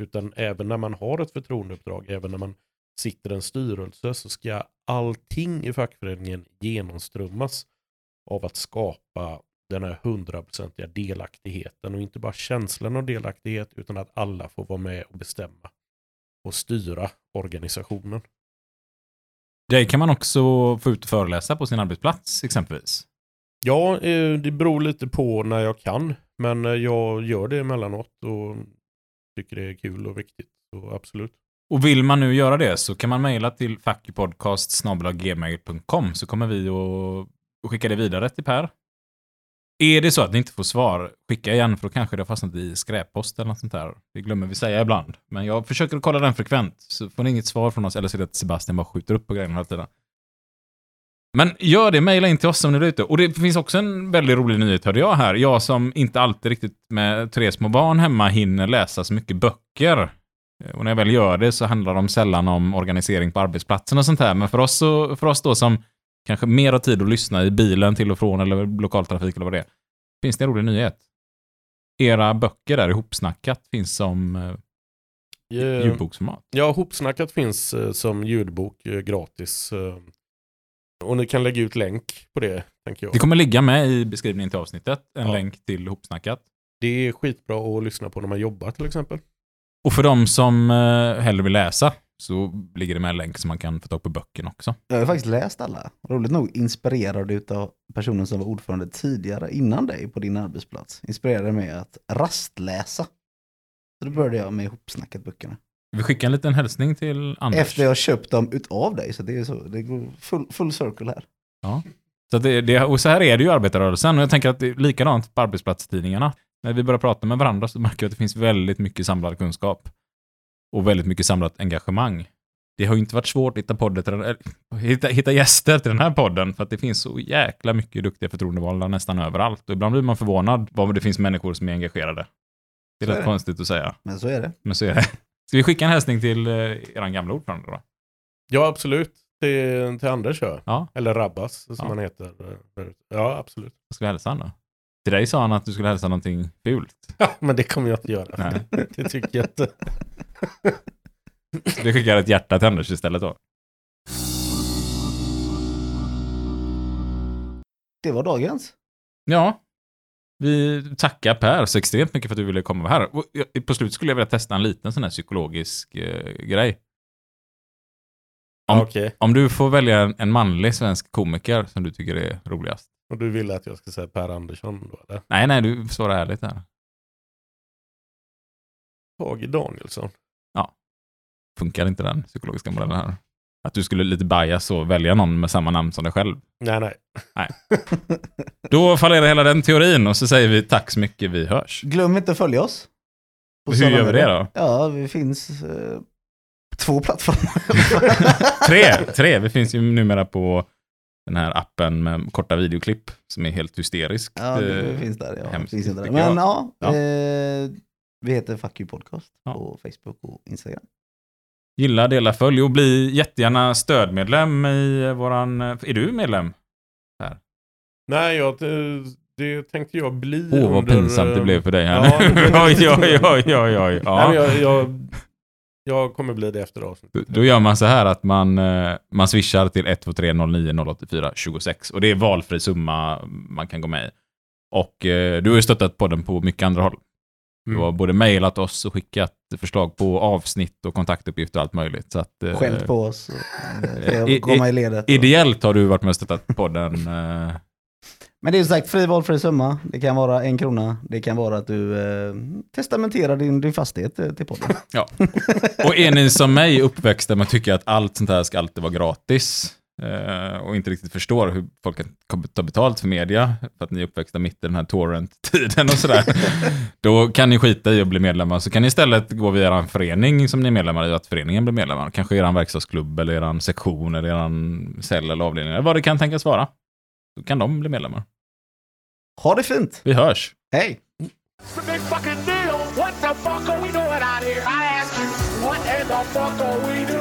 Utan även när man har ett förtroendeuppdrag, även när man sitter i en styrelse så ska allting i fackföreningen genomströmmas av att skapa den här hundraprocentiga delaktigheten och inte bara känslan av delaktighet utan att alla får vara med och bestämma och styra organisationen. Det kan man också få ut och föreläsa på sin arbetsplats exempelvis. Ja, eh, det beror lite på när jag kan. Men eh, jag gör det emellanåt och tycker det är kul och viktigt. Så absolut. Och vill man nu göra det så kan man mejla till fackpodcast.gmail.com så kommer vi att skicka det vidare till Per. Är det så att ni inte får svar, skicka igen för då kanske det har fastnat i skräppost eller något sånt där. Det glömmer vi säga ibland. Men jag försöker att kolla den frekvent. Så får ni inget svar från oss eller så är det att Sebastian bara skjuter upp på grejerna hela tiden. Men gör det, mejla in till oss om ni är ute. Och det finns också en väldigt rolig nyhet hörde jag här. Jag som inte alltid riktigt med tre små barn hemma hinner läsa så mycket böcker. Och när jag väl gör det så handlar de sällan om organisering på arbetsplatsen och sånt här. Men för oss, så, för oss då som kanske mer har tid att lyssna i bilen till och från eller lokaltrafik eller vad det är. Finns det en rolig nyhet? Era böcker där ihopsnackat finns som eh, Eh, ljudboksformat. Ja, Hopsnackat finns eh, som ljudbok gratis. Och ni kan lägga ut länk på det, tänker jag. Det kommer ligga med i beskrivningen till avsnittet, en Ja. länk till ihopsnackat. Det är skitbra att lyssna på när man jobbar till exempel. Och för de som eh, hellre vill läsa så ligger det med en länk så man kan få tag på böckerna också. Jag har faktiskt läst alla. Roligt nog inspirerad av personen som var ordförande tidigare, innan dig, på din arbetsplats. Inspirerade mig att rastläsa. Så då började jag med ihopsnackat böckerna. Vi skickar en liten hälsning till Anders. Efter jag köpt dem utav dig, så det är så. Det går full, full circle här. Så, att det, det, och så här är det ju i arbetarrörelsen. Och jag tänker att det är likadant på arbetsplatstidningarna. När vi börjar prata med varandra så märker jag att det finns väldigt mycket samlad kunskap. Och väldigt mycket samlat engagemang. Det har ju inte varit svårt att hitta, eller, hitta, hitta gäster till den här podden för att det finns så jäkla mycket duktiga förtroendevalda nästan överallt. Och ibland blir man förvånad vad det finns människor som är engagerade. Det är Så är rätt det. konstigt att säga, Men så är det. men så är det. Ska vi skicka en hälsning till eh, er gamla ordförande då? Ja, absolut. Till, till Anders ja. Ja, Eller Rabbas som Ja. han heter. eh, Ja, absolut. vad ska vi hälsa han då? Till dig sa han att du skulle hälsa någonting fult. Ja, men det kommer jag inte göra. Nej. Det tycker jag inte. Vi skickar ett hjärta till Anders istället då. Det var dagens. Ja. Vi tackar Per så extremt mycket för att du ville komma här. Och På slutet skulle jag vilja testa en liten sån här psykologisk eh, grej. Om- Okej, Om du får välja en, en manlig svensk komiker som du tycker är roligast. och du ville att jag ska säga Per Andersson då eller? Nej, nej, du svarar ärligt här. Tage Danielsson. Funkar inte den psykologiska modellen här? Att du skulle lite bias och välja någon med samma namn som dig själv. Nej, nej. Då fallerar hela den teorin och så säger vi tack så mycket, vi hörs. Glöm inte att följa oss. på Hur gör vi det då? Ja, vi finns eh, två plattformar. Tre, tre. Vi finns ju numera på den här appen med korta videoklipp som är helt hysterisk. Ja, det Eh, finns där. Ja, hemskt, finns inte där. Men ja, Ja. Eh, vi heter Fuck You Podcast Ja. på Facebook och Instagram. Gilla, dela, följ och bli jättegärna stödmedlem i våran... Är du medlem? Nej, jag, det, det tänkte jag bli Åh, vad under, pinsamt det eh, blev för dig här ja, oj, oj, oj, oj, oj. Nej, Ja. jag, jag, jag kommer bli det efter avsnittet. Då gör man så här att man, eh, man swishar till 123 09 084 26 och det är valfri summa man kan gå med i. Och eh, du har ju stöttat podden på mycket andra håll. Du Mm. har både mejlat oss och skickat förslag på avsnitt och kontaktuppgifter och allt möjligt. Så att, eh, Skämt på oss. och, eh, i- Komma i ledet. och- Ideellt har du varit med och stöttat podden. eh, Men det är som sagt fri valfri summa. Det kan vara en krona. Det kan vara att du eh, testamenterar din, din fastighet eh, till podden. Och är ni som mig uppväxta med att tycka att allt sånt här ska alltid vara gratis och inte riktigt förstår hur folk kan ta betalt för media för att ni är uppväxta mitt i den här torrent-tiden och sådär. Då kan ni skita i att bli medlemmar så kan ni istället gå via er förening som ni är medlemmar i att föreningen blir medlemmar. Kanske er verkstadsklubb eller er sektion eller er cell eller avdelning eller vad det kan tänkas vara. Då kan de bli medlemmar. Ha det fint! Vi hörs! Hej! It's